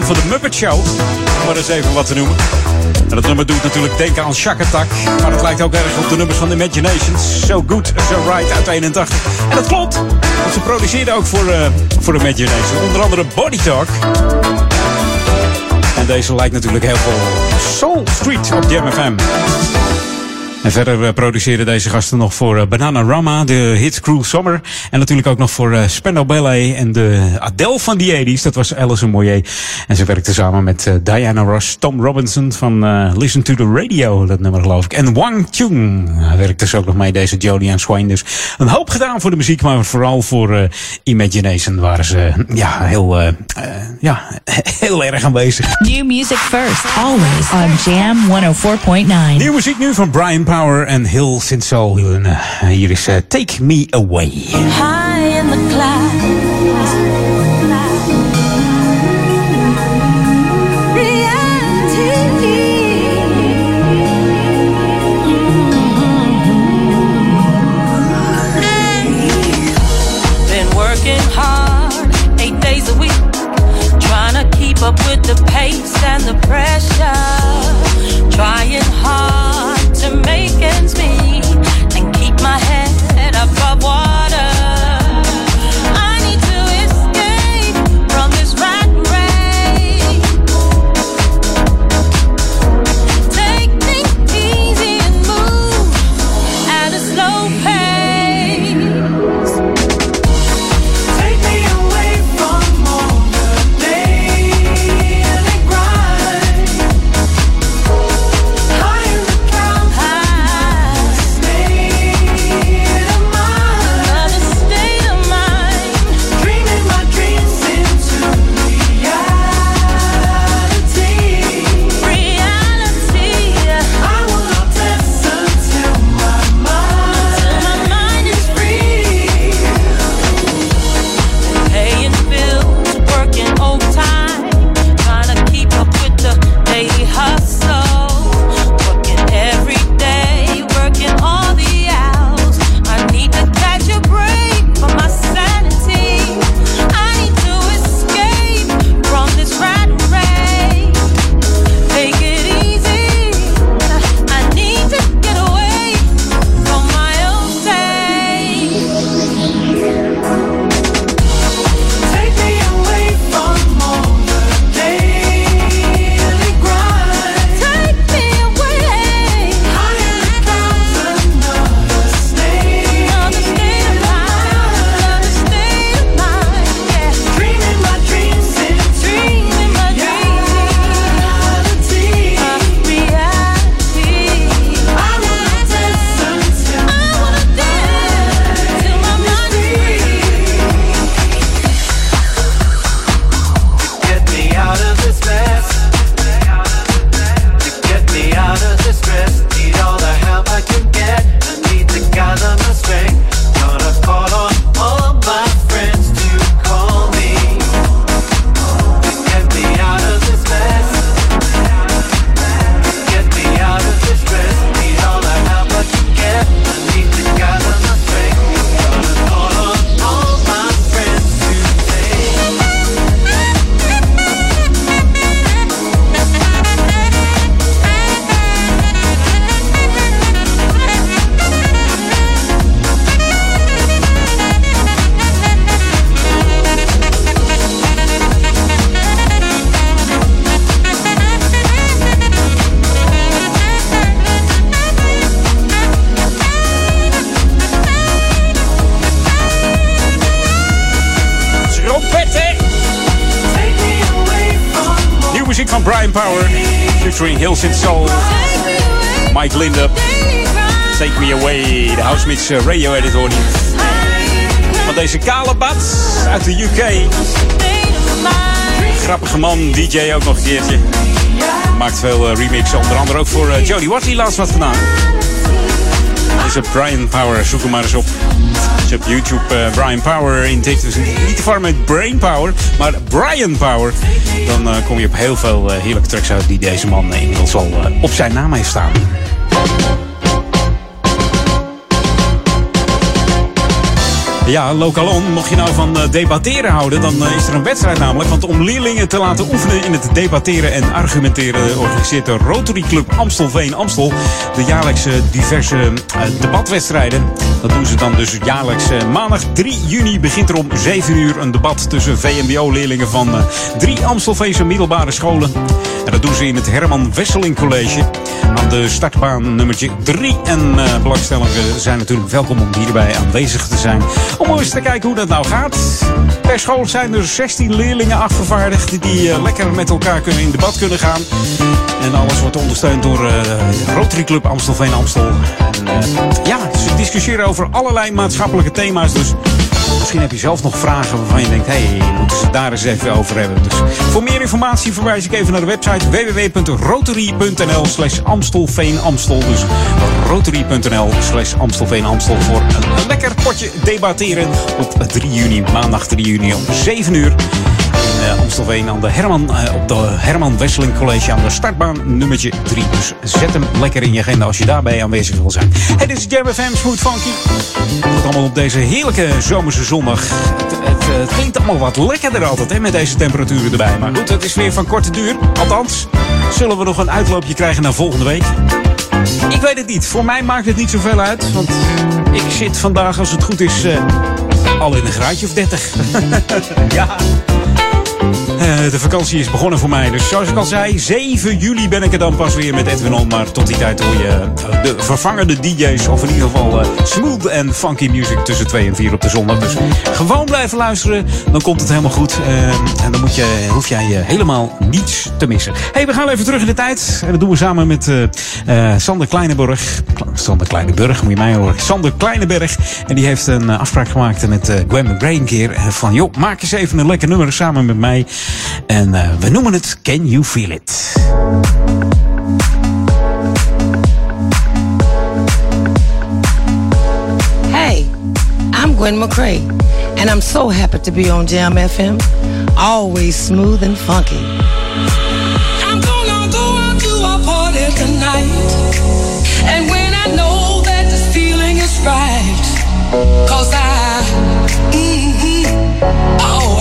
Van de Muppet Show. Om maar eens even wat te noemen. En dat nummer doet natuurlijk denken aan Shack Attack. Maar het lijkt ook erg op de nummers van Imaginations. So Good, So Right uit 81. En dat klopt. Want ze produceerden ook voor, eh voor Imagination. Onder andere Body Talk. En deze lijkt natuurlijk heel veel Soul Street op Jam FM. En verder eh, produceerden deze gasten nog voor eh, Banana Rama, de hit Cruel Summer. En natuurlijk ook nog voor eh, Spandau Ballet en de Adele van die 80s. Dat was Alison Moyer. En ze werkte samen met Diana Ross, Tom Robinson van Listen to the Radio, dat nummer geloof ik. En Wang Chung werkte dus ook nog mee, deze Jodie en Swain. Dus een hoop gedaan voor de muziek, maar vooral voor Imagination waren ze ja, heel, ja, heel erg aanwezig.
New music first, always on Jam 104.9.
Nieuwe muziek nu van Brian Power en Hill Sin Soul. En, eh, hier is eh, Take Me Away.
The
pressure.
Housemits eh, radio edit hoor. Van deze kale bats uit de UK. Grappige man, DJ ook nog een keertje. Maakt veel eh, remixen, onder andere ook voor eh, Jodie Watley laatst wat gedaan. Deze Brian Power, zoek hem maar eens op. Als je op YouTube Brian Power intikt, dus niet te met Brain Power, maar Brian Power. Dan kom je op heel veel heerlijke tracks uit die deze man inmiddels al op zijn naam heeft staan. Ja, Lokalon, mocht je nou van eh, debatteren houden, dan eh, is er een wedstrijd namelijk. Want om leerlingen te laten oefenen in het debatteren en argumenteren, organiseert de Rotary Club Amstelveen Amstel de jaarlijkse diverse eh, debatwedstrijden. Dat doen ze dan dus jaarlijks. maandag 3 juni begint er om 7 uur een debat tussen VMBO-leerlingen van drie Amstelveense middelbare scholen. En dat doen ze in het Herman Wesseling College de startbaan nummertje 3. En eh belangstellenden zijn natuurlijk welkom om hierbij aanwezig te zijn. Om eens te kijken hoe dat nou gaat. Per school zijn er 16 leerlingen afgevaardigd die eh, lekker met elkaar kunnen in debat kunnen gaan. En alles wordt ondersteund door eh, Rotary Club Amstelveen Amstel. En, ja, ze discussiëren over allerlei maatschappelijke thema's. Dus misschien heb je zelf nog vragen waarvan je denkt... hé, hey, moeten ze daar eens even over hebben. Dus voor meer informatie verwijs ik even naar de website www.rotary.nl slash Amstelveen-Amstel. Dus rotary.nl slash Amstelveen-Amstel voor een, een lekker potje debatteren op 3 juni, maandag 3 juni om 7 uur. In eh, Amstelveen aan de Herman, eh, op de Herman Wesseling College aan de startbaan nummertje 3. Dus zet hem lekker in je agenda als je daarbij aanwezig wil zijn. Hey, dit is Jam FM Smooth Funky. Het allemaal op deze heerlijke zomerse zondag. Het, het, het klinkt allemaal wat lekkerder altijd hè, met deze temperaturen erbij. Maar goed, het is weer van korte duur. Althans, zullen we nog een uitloopje krijgen naar volgende week? Ik weet het niet. Voor mij maakt het niet zoveel uit. Want ik zit vandaag, als het goed is, eh, al in een graadje of 30. ja. Eh, de vakantie is begonnen voor mij. Dus zoals ik al zei, 7 juli ben ik er dan pas weer met Edwin On. Maar tot die tijd hoor je eh, de vervangende DJ's. Of in ieder geval eh, smooth en funky music tussen 2 en 4 op de zondag. Dus gewoon blijven luisteren. Dan komt het helemaal goed. En dan moet je, hoef jij helemaal niets te missen. hey, we gaan even terug in de tijd. En dat doen we samen met Sander Kleineburg. Kle- Sander Kleineburg, moet je mij horen. Sander Kleineberg. En die heeft een afspraak gemaakt met Gwen eh, van, joh, maak eens even een lekker nummer samen met mij. En eh, we noemen het Can You Feel It?
Hey, I'm Gwen McCrae, and I'm so happy to be on Jam FM. Always smooth and funky.
I'm gonna go out to a party tonight. And when I know that this feeling is right, cause I, mm-hmm, oh,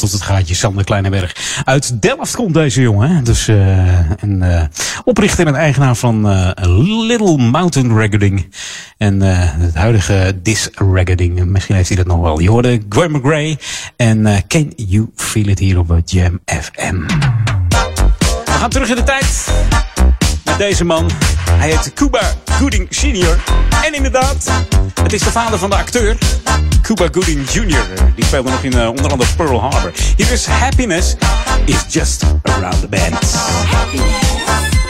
tot het gaatje. Sander Kleineberg. Uit Delft komt deze jongen. Dus eh, een eh, oprichter en eigenaar van eh, Little Mountain Recording. En het huidige Dis Recording. Misschien heeft hij dat nog wel. Je hoorde Gwen McGray. En Can You Feel It hier op Jam FM. We gaan terug in de tijd deze man. Hij heet Cuba Gooding Sr. En inderdaad, het is de vader van de acteur Cuba Gooding Jr. Die speelde nog in eh, onder andere Pearl Harbor. Hier is Happiness is Just Around the Bend.
Sing,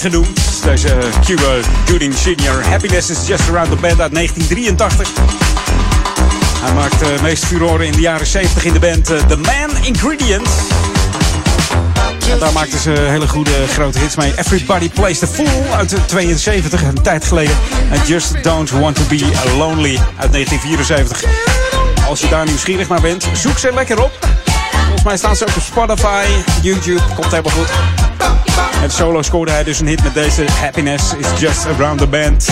genoemd. Deze Cuba Gooding Senior. Happiness is just around the band uit 1983. Hij maakte uh, meest furoren in de jaren 70 in de band eh, The Man Ingredient. En daar maakten ze hele goede grote hits mee. Everybody Plays the Fool uit 72, een tijd geleden. En Just Don't Want to Be Lonely uit 1974. Als je daar nieuwsgierig naar bent, zoek ze lekker op. Volgens mij staan ze ook op Spotify, YouTube. Komt helemaal goed. En solo scoorde hij dus een hit met deze Happiness is Just Around the Band.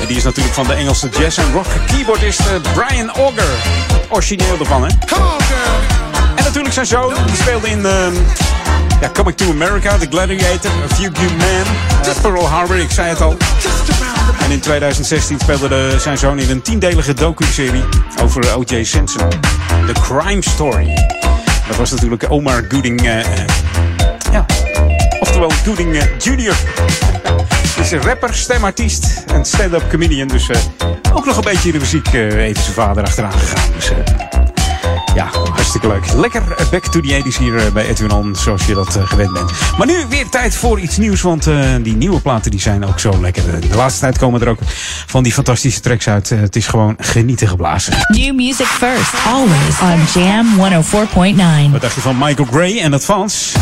En die is natuurlijk van de Engelse jazz en rock keyboardist eh, Brian Auger. Origineel ervan, hè? En natuurlijk zijn zoon, die speelde in ehm, ja, Coming to America, The Gladiator, A Few Good Men, uh, Pearl Harbor, ik zei het al. En in 2016 speelde de, zijn zoon in een tiendelige docu-serie over O.J. Simpson. The Crime Story. Dat was natuurlijk Omar Gooding. eh, eh, ja, oftewel Gooding eh, Jr. is een rapper, stemartiest en stand-up comedian. Dus ook nog een beetje in de muziek even zijn vader achteraan gegaan. Dus ja, hartstikke leuk. Lekker eh, back to the 80s hier eh, bij Edwin On, zoals je dat eh, gewend bent. Maar nu weer tijd voor iets nieuws, want die nieuwe platen die zijn ook zo lekker. De laatste tijd komen er ook van die fantastische tracks uit. Het is gewoon genieten geblazen.
New music first, always on Jam 104.9.
Wat dacht je van Michael Gray en Advance?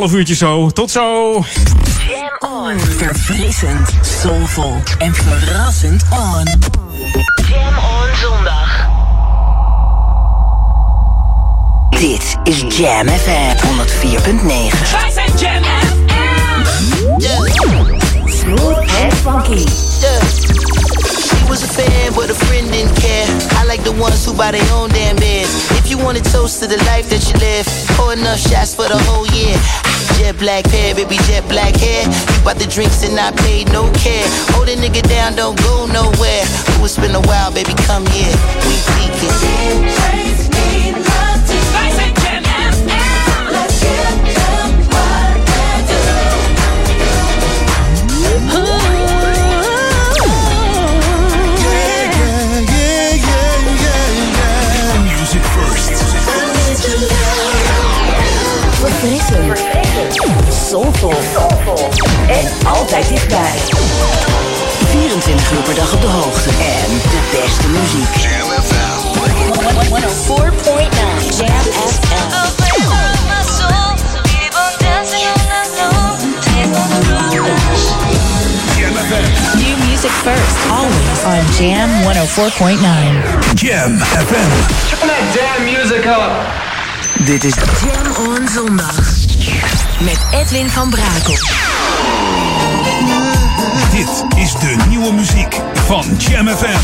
Half uurtje zo. Tot zo.
Jam on. Verfrissend, soulvol en verrassend on. Jam on zondag. Dit is Jam FM 104.9.
Wij zijn Jam
Smooth and funky.
She was a fan, but a friend didn't care. I like the ones who buy their own damn beds. If you want a toast to the life that you live, pour enough shots for the whole year. Jet black hair, baby, jet black hair. You bought the drinks and I paid no care. Hold a nigga down, don't go nowhere. Ooh, it's been a while, baby, come here. We peeking.
Soulful. En altijd dichtbij. 24 uur per dag op de hoogte. En de beste muziek. Jam FM.
104.9 Jam FM.
Jam FM.
New music first, always on Jam 104.9.
Jam FM.
Turn that damn music up.
Dit is Jam on zondag. Met Edwin van Brakel.
Dit is de nieuwe muziek van Jam FM.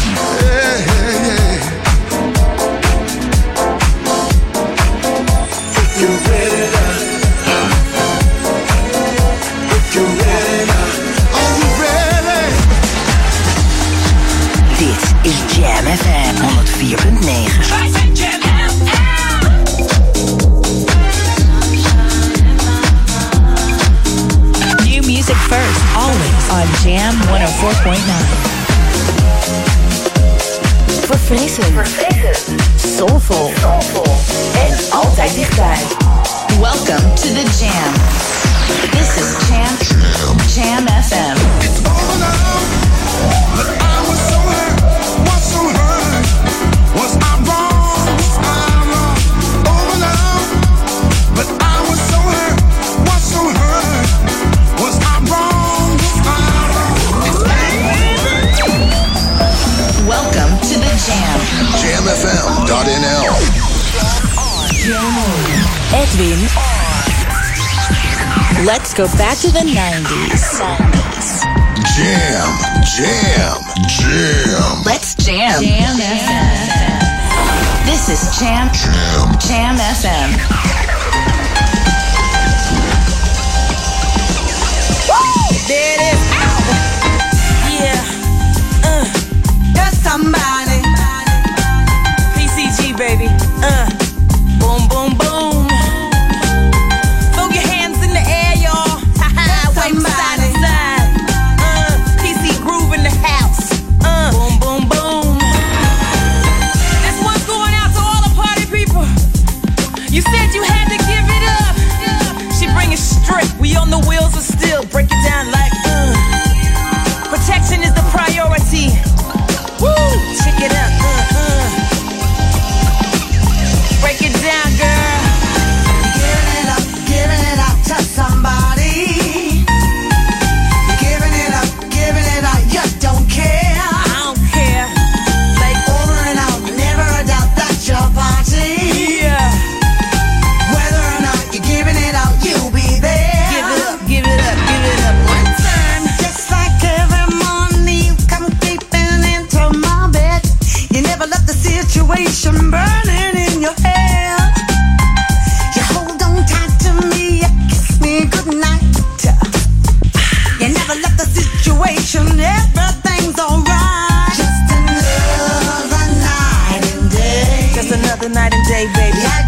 Dit is Jam FM 104.9.
music first, always on Jam 104.9.
Verfrissend. Soulful. En altijd dichtbij.
Welcome to the Jam. This is Jam Jam FM. Go back to the 90s.
Jam, jam, jam.
Let's jam. Jam FM. This is Jam Jam Jam FM.
There it is. baby.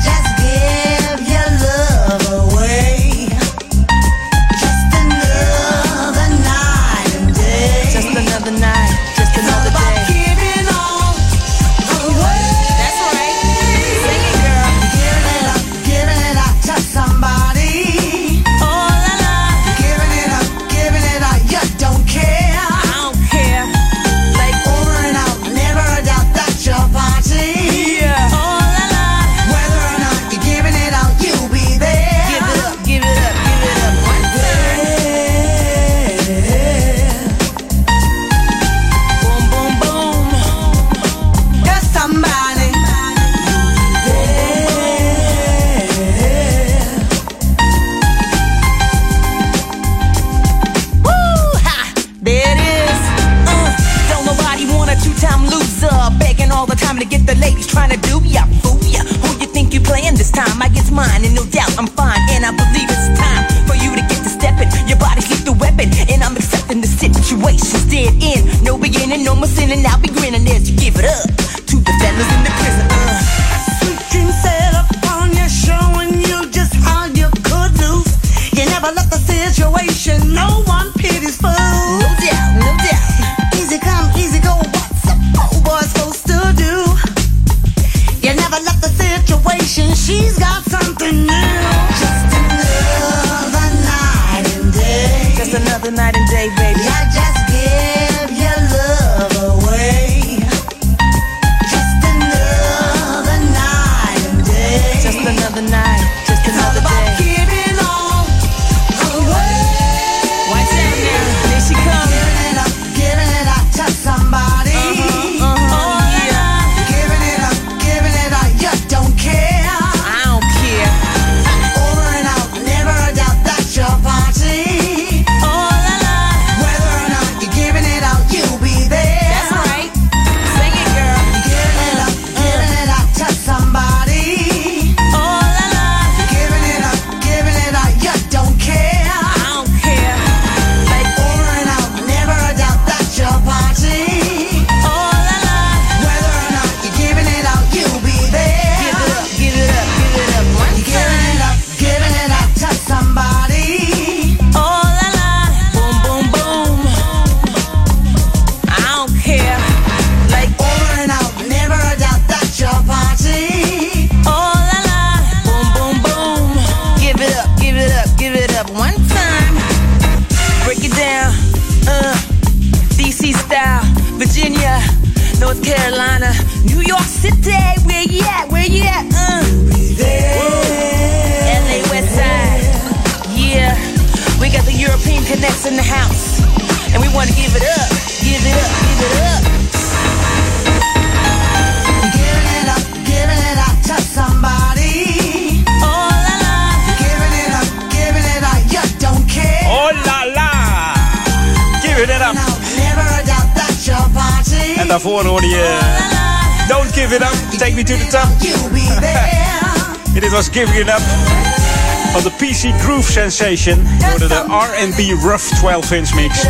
Sensation. Worden de R&B Rough 12-inch mix.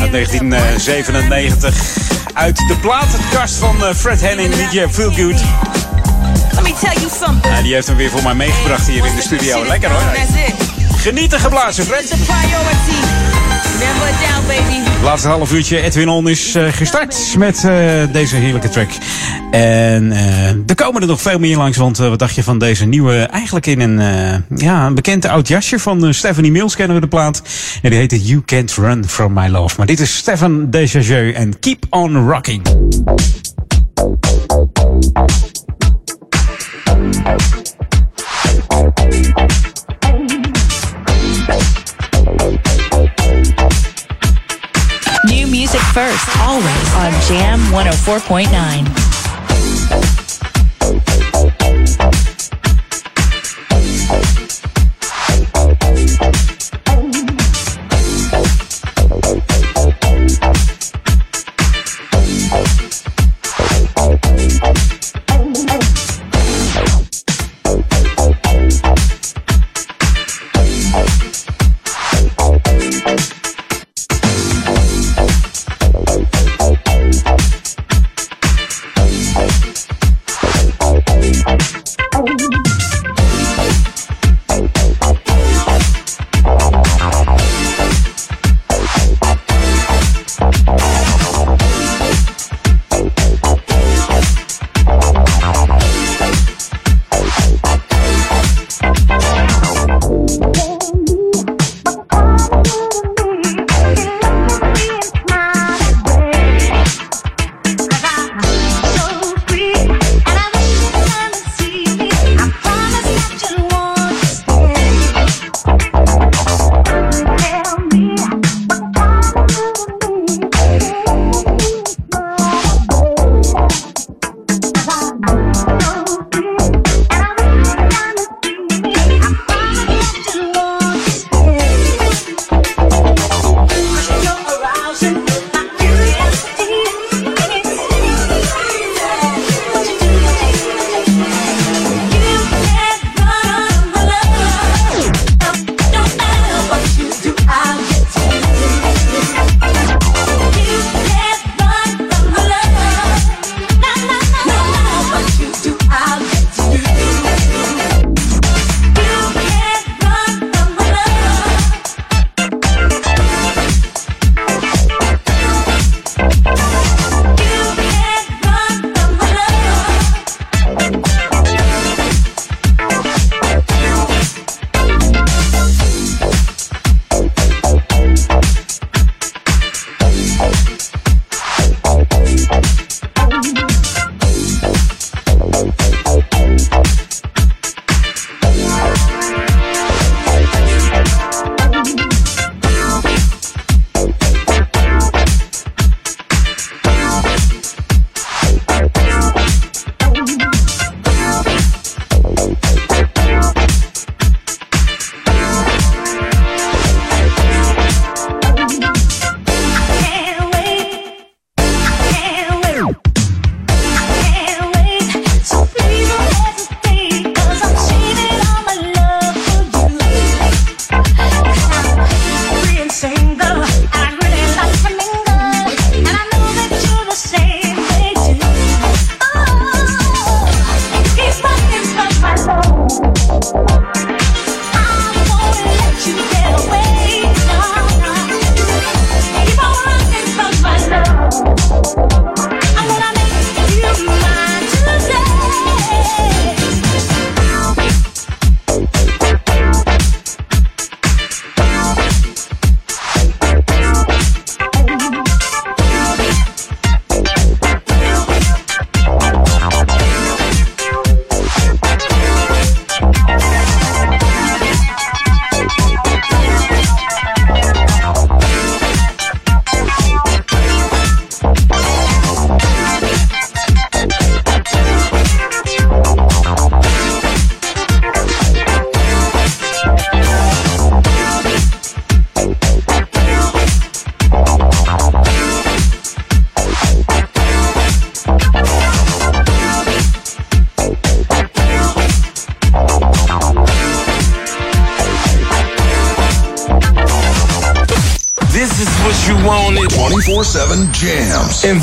Uit 1997. Uit de platenkast van eh, Fred Henning, DJ
Feel Good.
Ja, die heeft hem weer voor mij meegebracht hier in de studio. Lekker hoor. Genieten geblazen, Fred.
Het
laatste half uurtje Edwin On is eh, gestart met eh, deze heerlijke track. En eh, er komen er nog veel meer langs. Want eh, wat dacht je van deze nieuwe? Eigenlijk in een, eh, ja, een bekend oud jasje van Stephanie Mills kennen we de plaat. En die heette You Can't Run From My Love. Maar dit is Stefan Desjardins en Keep On Rocking.
New music first, always on Jam 104.9.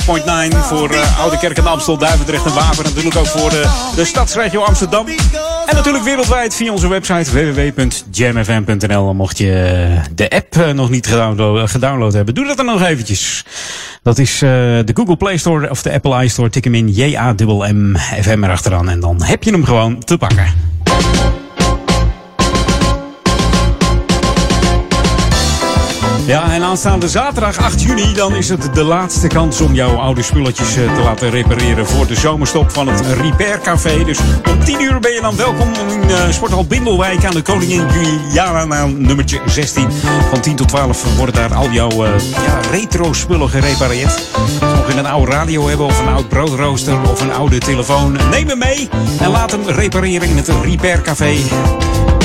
4.9 voor uh, Oude Kerk en Amstel, Duivendrecht en Waver. Natuurlijk ook voor uh, de stadsregio Amsterdam. En natuurlijk wereldwijd via onze website www.jamfm.nl. Mocht je eh, de app nog niet gedownload, hebben, doe dat dan nog eventjes. Dat is de Google Play Store of de Apple iStore. Tik hem in, J-A-M-M, FM erachteraan. En dan heb je hem gewoon te pakken. Ja, en aanstaande zaterdag 8 juni, dan is het de laatste kans om jouw oude spulletjes eh, te laten repareren voor de zomerstop van het Repair Café. Dus om 10 uur ben je dan welkom in uh, Sporthal Bindelwijk aan de Koningin Juliana nummertje 16. Van 10 tot 12 worden daar al jouw eh, ja, retro spullen gerepareerd. Mocht je een oude radio hebben of een oud broodrooster of een oude telefoon, neem hem mee en laat hem repareren in het Repair Café.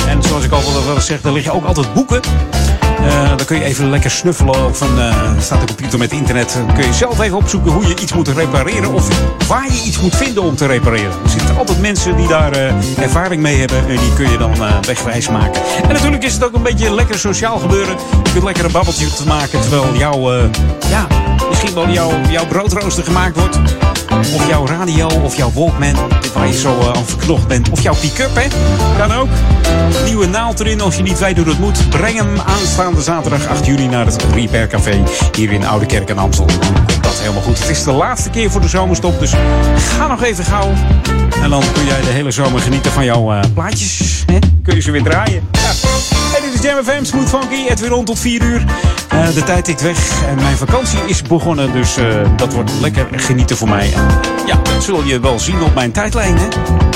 En zoals ik al wel eens zeg, daar liggen ook altijd boeken. Eh, dan kun je even lekker snuffelen. Of een, eh, staat een computer met internet. Dan kun je zelf even opzoeken hoe je iets moet repareren. Of waar je iets moet vinden om te repareren. Er zitten altijd mensen die daar eh, ervaring mee hebben. En die kun je dan wegwijs maken. En natuurlijk is het ook een beetje lekker sociaal gebeuren. Je kunt lekker een babbeltje maken. Terwijl jouw, ja, misschien wel jouw, jouw broodrooster gemaakt wordt. Of jouw radio of jouw Walkman. Waar je zo eh, aan verknocht bent. Of jouw pick-up, hè. Kan ook. Nieuwe naald erin. Als je niet weet hoe dat moet. Breng hem aanstaande zaterdag 8 juli naar het Repair Café. Hier in Oude Kerk en Amstel. Dan komt dat helemaal goed. Het is de laatste keer voor de zomerstop. Dus ga nog even gauw. En dan kun jij de hele zomer genieten van jouw eh, plaatjes. Hè? Kun je ze weer draaien. Ja.
Is Jam FM, Smooth Funky, Edwin rond tot 4 uur. Eh, de tijd tikt weg en mijn vakantie is begonnen, dus eh, dat wordt lekker genieten voor mij. En ja, dat zul je wel zien op mijn tijdlijn. Hè?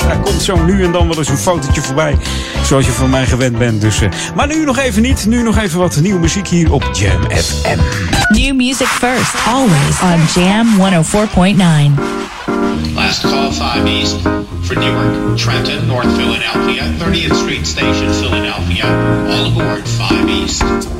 Daar komt zo nu en dan wel eens een fotootje voorbij, zoals je van mij gewend bent. Dus, eh, maar nu nog even niet, nu nog even wat nieuwe muziek hier op Jam FM.
New music first, always on Jam 104.9.
Last call 5 East for Newark, Trenton, North Philadelphia, 30th Street Station, Philadelphia.
beast.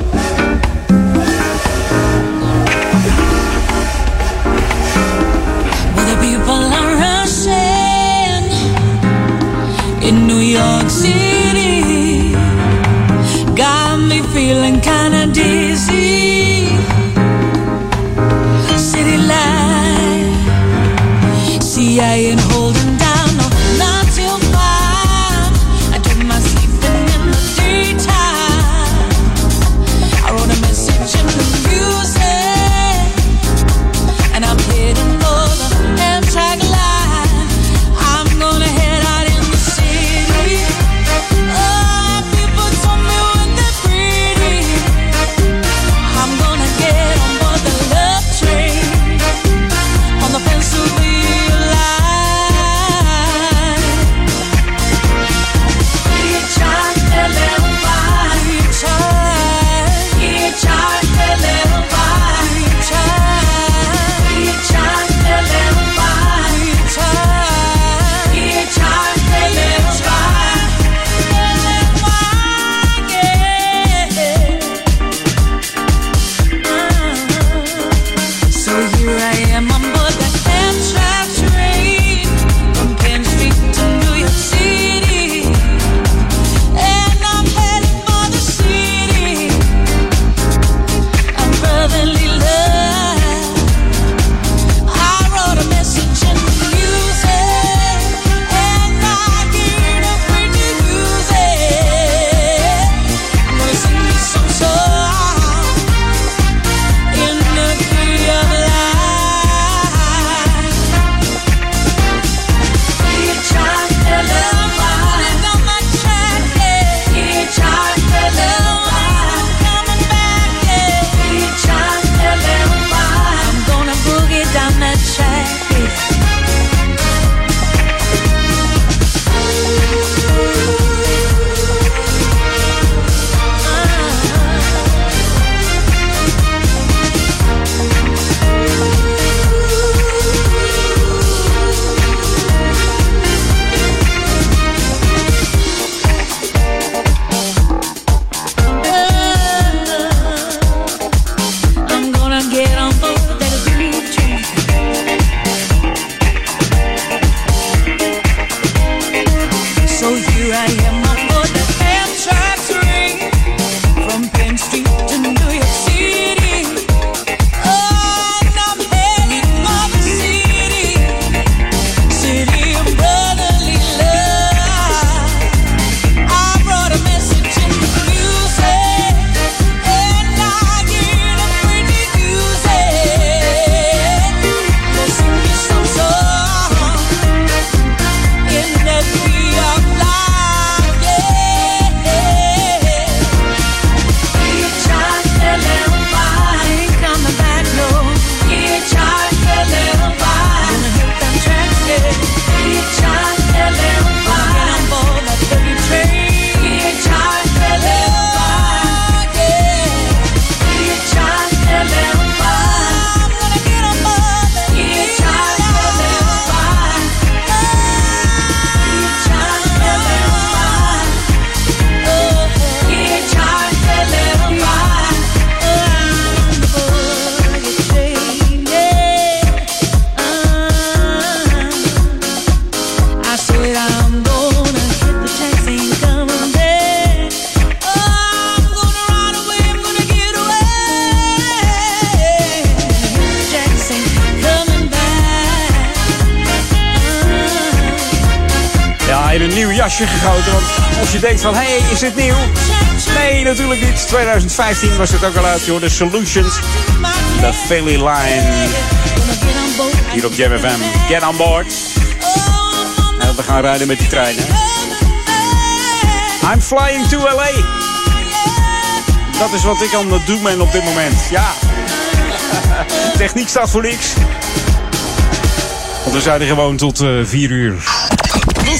Gegoten. Want als je denkt van, hé, hey, is dit nieuw? Nee, natuurlijk niet. 2015 was het ook al uit, joh. De Solutions. De Philly Line. Hier op Jam FM. Get on board. En we gaan rijden met die trein. I'm flying to LA.
Dat is wat ik aan het doen ben op dit moment. Ja. Techniek staat voor niks. Want we zijn er gewoon tot eh 4 uur.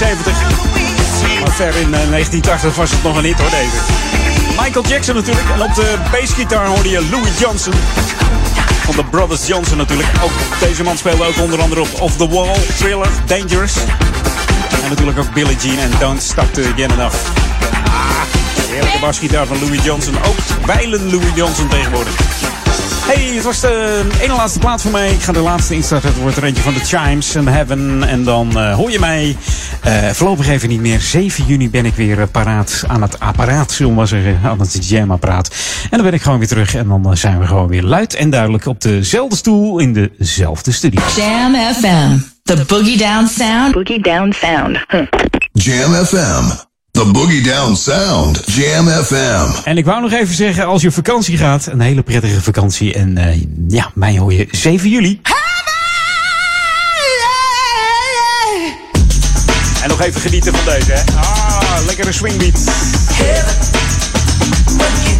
70. Maar ver in eh, 1980 was het nog een hit hoor, deze Michael Jackson natuurlijk. En op de bassgitaar hoorde je Louis Johnson. Van de Brothers Johnson natuurlijk. Ook deze man speelde ook onder andere op Off the Wall, Thriller, Dangerous. En natuurlijk ook Billie Jean en Don't Stop to Again Enough. Ah, heerlijke basgitaar van Louis Johnson. Ook bijlen Louis Johnson tegenwoordig. Hey, het was de ene laatste plaat voor mij. Ik ga de laatste instarten. Het wordt een eentje van de Chimes en Heaven. En dan uh, hoor je mij eh, voorlopig even niet meer. 7 juni ben ik weer eh, paraat aan het apparaat, zullen we maar zeggen. Aan het jam-apparaat. En dan ben ik gewoon weer terug. En dan eh, zijn we gewoon weer luid en duidelijk op dezelfde stoel in dezelfde studio.
Jam FM. The Boogie Down Sound. Boogie Down Sound.
Jam FM. The Boogie Down Sound. Jam FM.
En ik wou nog even zeggen, als je op vakantie gaat, een hele prettige vakantie. En eh, ja, mij hoor je 7 juli. Nog even genieten van deze, hè. Ah, lekkere swingbeat.
Honey,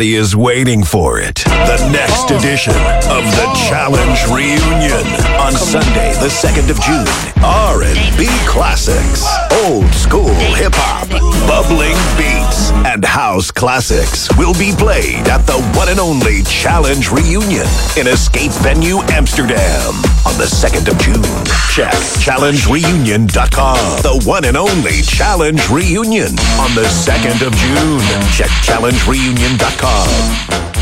everybody is waiting for it. The next oh. edition of the oh. Challenge Reunion on Sunday, the 2nd of June. R&B classics, old school hip hop, bubbling beats, and house classics will be played at the one and only Challenge Reunion in Escape Venue Amsterdam on the 2nd of June. Check challengereunion.com. The one and only Challenge Reunion on the 2nd of June. Check challengereunion.com.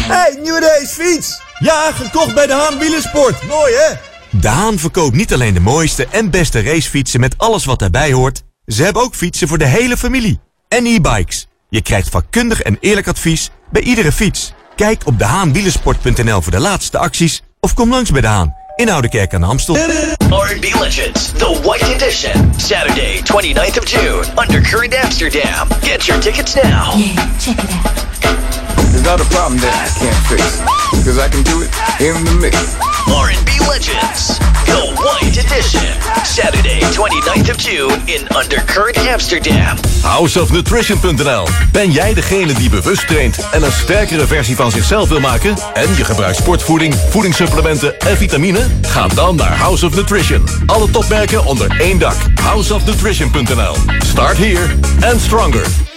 Hey, nieuwe racefiets! Ja, gekocht bij de Haan Wielersport. Mooi hè?
De Haan verkoopt niet alleen de mooiste en beste racefietsen met alles wat daarbij hoort. Ze hebben ook fietsen voor de hele familie. En e-bikes. Je krijgt vakkundig en eerlijk advies bij iedere fiets. Kijk op dehaanwielersport.nl voor de laatste acties of kom langs bij De Haan in Oudekerk aan de Amstel.
R&B Legends, the White Edition. Saturday, 29th of June, Undercurrent Amsterdam. Get your tickets now.
check it out.
It's not a problem that I can't fix. Cause I can do it in the mix.
R&B Legends, The White Edition. Saturday, 29th of June in Undercurrent, Amsterdam.
Houseofnutrition.nl Ben jij degene die bewust traint en een sterkere versie van zichzelf wil maken? En je gebruikt sportvoeding, voedingssupplementen en vitamine? Ga dan naar House of Nutrition. Alle topmerken onder één dak. Houseofnutrition.nl Start here and stronger.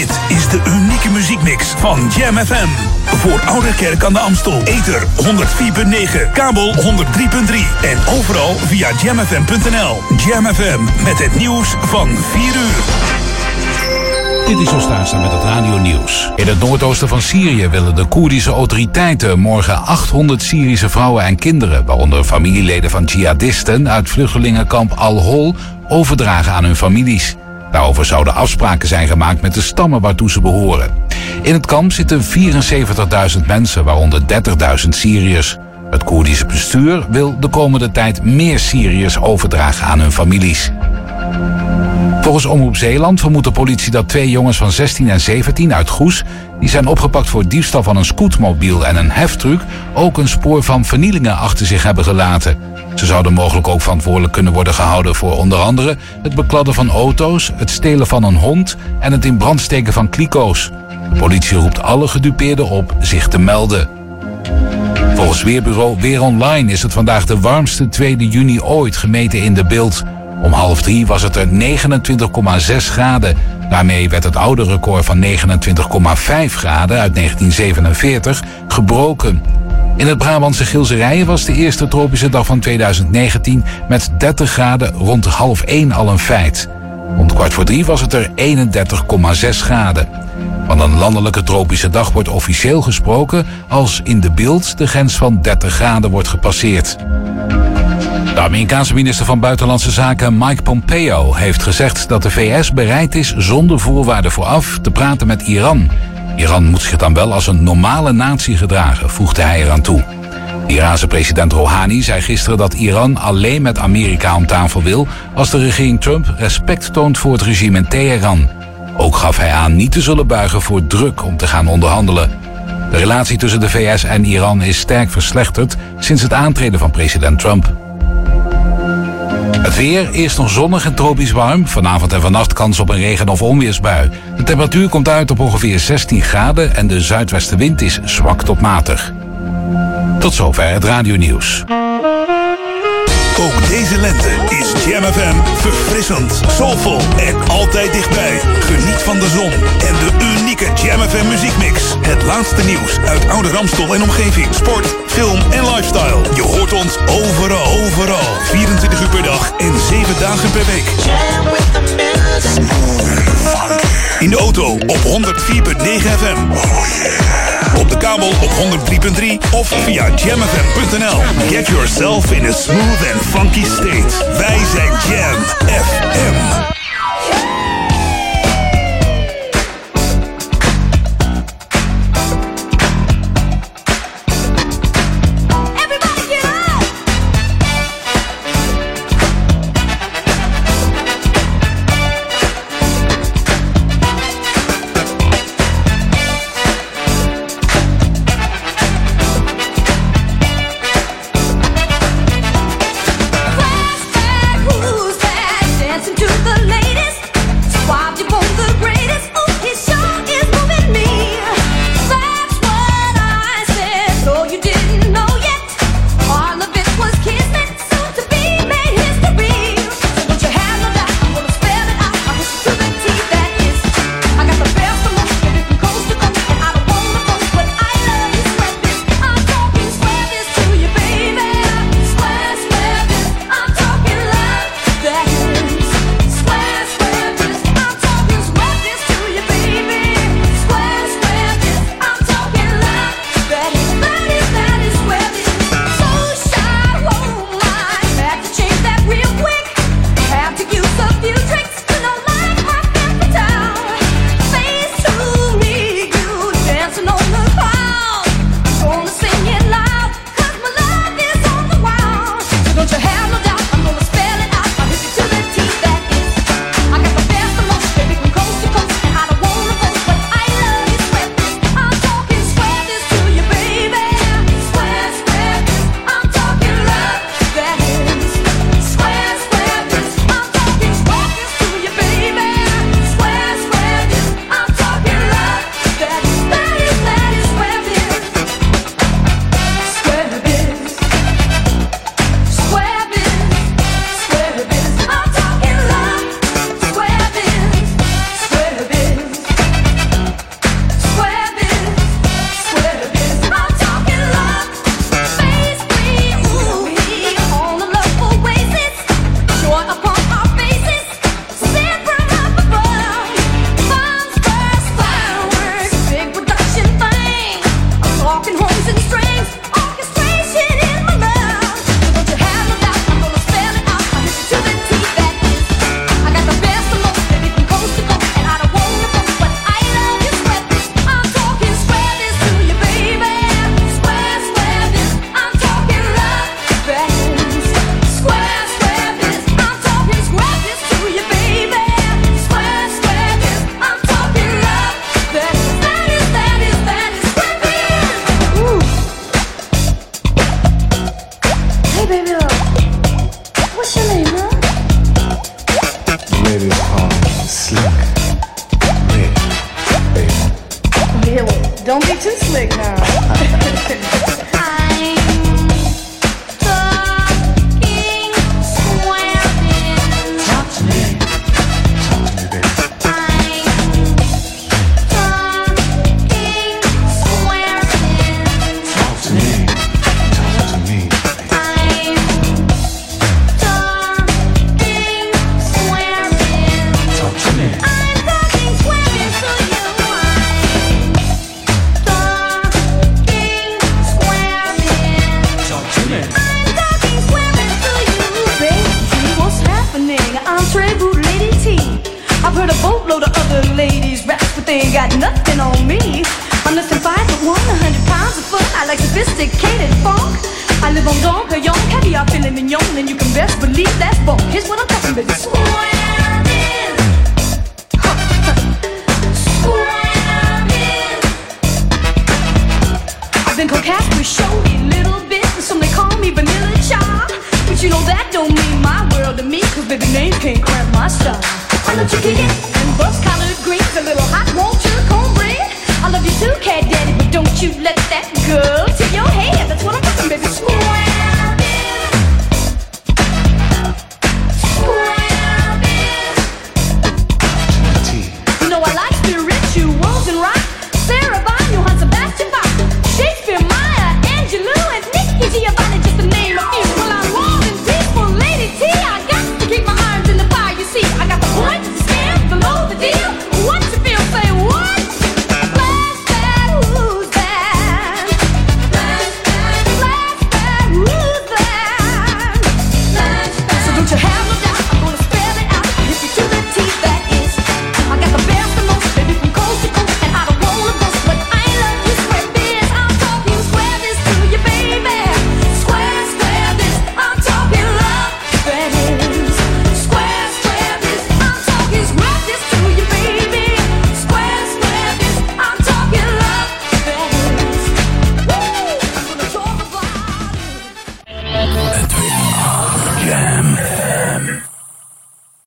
Dit is de unieke muziekmix van Jam FM. Voor Ouderkerk aan de Amstel. Ether 104.9, kabel 103.3 en overal via jamfm.nl. Jam FM met het nieuws van 4 uur.
Dit is Ostaza met het Radio Nieuws. In het noordoosten van Syrië willen de Koerdische autoriteiten morgen 800 Syrische vrouwen en kinderen, waaronder familieleden van jihadisten uit vluchtelingenkamp Al-Hol, overdragen aan hun families. Daarover zouden afspraken zijn gemaakt met de stammen waartoe ze behoren. In het kamp zitten 74.000 mensen, waaronder 30.000 Syriërs. Het Koerdische bestuur wil de komende tijd meer Syriërs overdragen aan hun families. Volgens Omroep Zeeland vermoedt de politie dat twee jongens van 16 en 17 uit Goes... die zijn opgepakt voor diefstal van een scootmobiel en een heftruck... ook een spoor van vernielingen achter zich hebben gelaten. Ze zouden mogelijk ook verantwoordelijk kunnen worden gehouden voor onder andere... het bekladden van auto's, het stelen van een hond... en het in brand steken van kliko's. De politie roept alle gedupeerden op zich te melden. Volgens Weerbureau Weer Online is het vandaag de warmste 2 juni ooit gemeten in de beeld. Om half drie was het er 29,6 graden. Daarmee werd het oude record van 29,5 graden uit 1947 gebroken. In het Brabantse Gilserijen was de eerste tropische dag van 2019 met 30 graden rond half 1 al een feit. Rond kwart voor drie was het er 31,6 graden. Van een landelijke tropische dag wordt officieel gesproken als in de beeld de grens van 30 graden wordt gepasseerd. De Amerikaanse minister van Buitenlandse Zaken Mike Pompeo heeft gezegd dat de VS bereid is zonder voorwaarden vooraf te praten met Iran. Iran moet zich dan wel als een normale natie gedragen, voegde hij eraan toe. Iraanse president Rouhani zei gisteren dat Iran alleen met Amerika om tafel wil als de regering Trump respect toont voor het regime in Teheran. Ook gaf hij aan niet te zullen buigen voor druk om te gaan onderhandelen. De relatie tussen de VS en Iran is sterk verslechterd sinds het aantreden van president Trump. Het weer, eerst nog zonnig en tropisch warm. Vanavond en vannacht kans op een regen- of onweersbui. De temperatuur komt uit op ongeveer 16 graden en de zuidwestenwind is zwak tot matig. Tot zover het radionieuws.
Ook deze lente is Jam FM verfrissend, soulvol en altijd dichtbij. Geniet van de zon en de unieke Jam FM muziekmix. Het laatste nieuws uit oude Ramstel en omgeving. Sport, film en lifestyle. Je hoort ons overal, overal. 24 uur per dag en 7 dagen per week. In de auto op 104.9 FM. Op de kabel op 103.3 of via jamfm.nl. Get yourself in a smooth and funky state. Wij zijn Jam FM.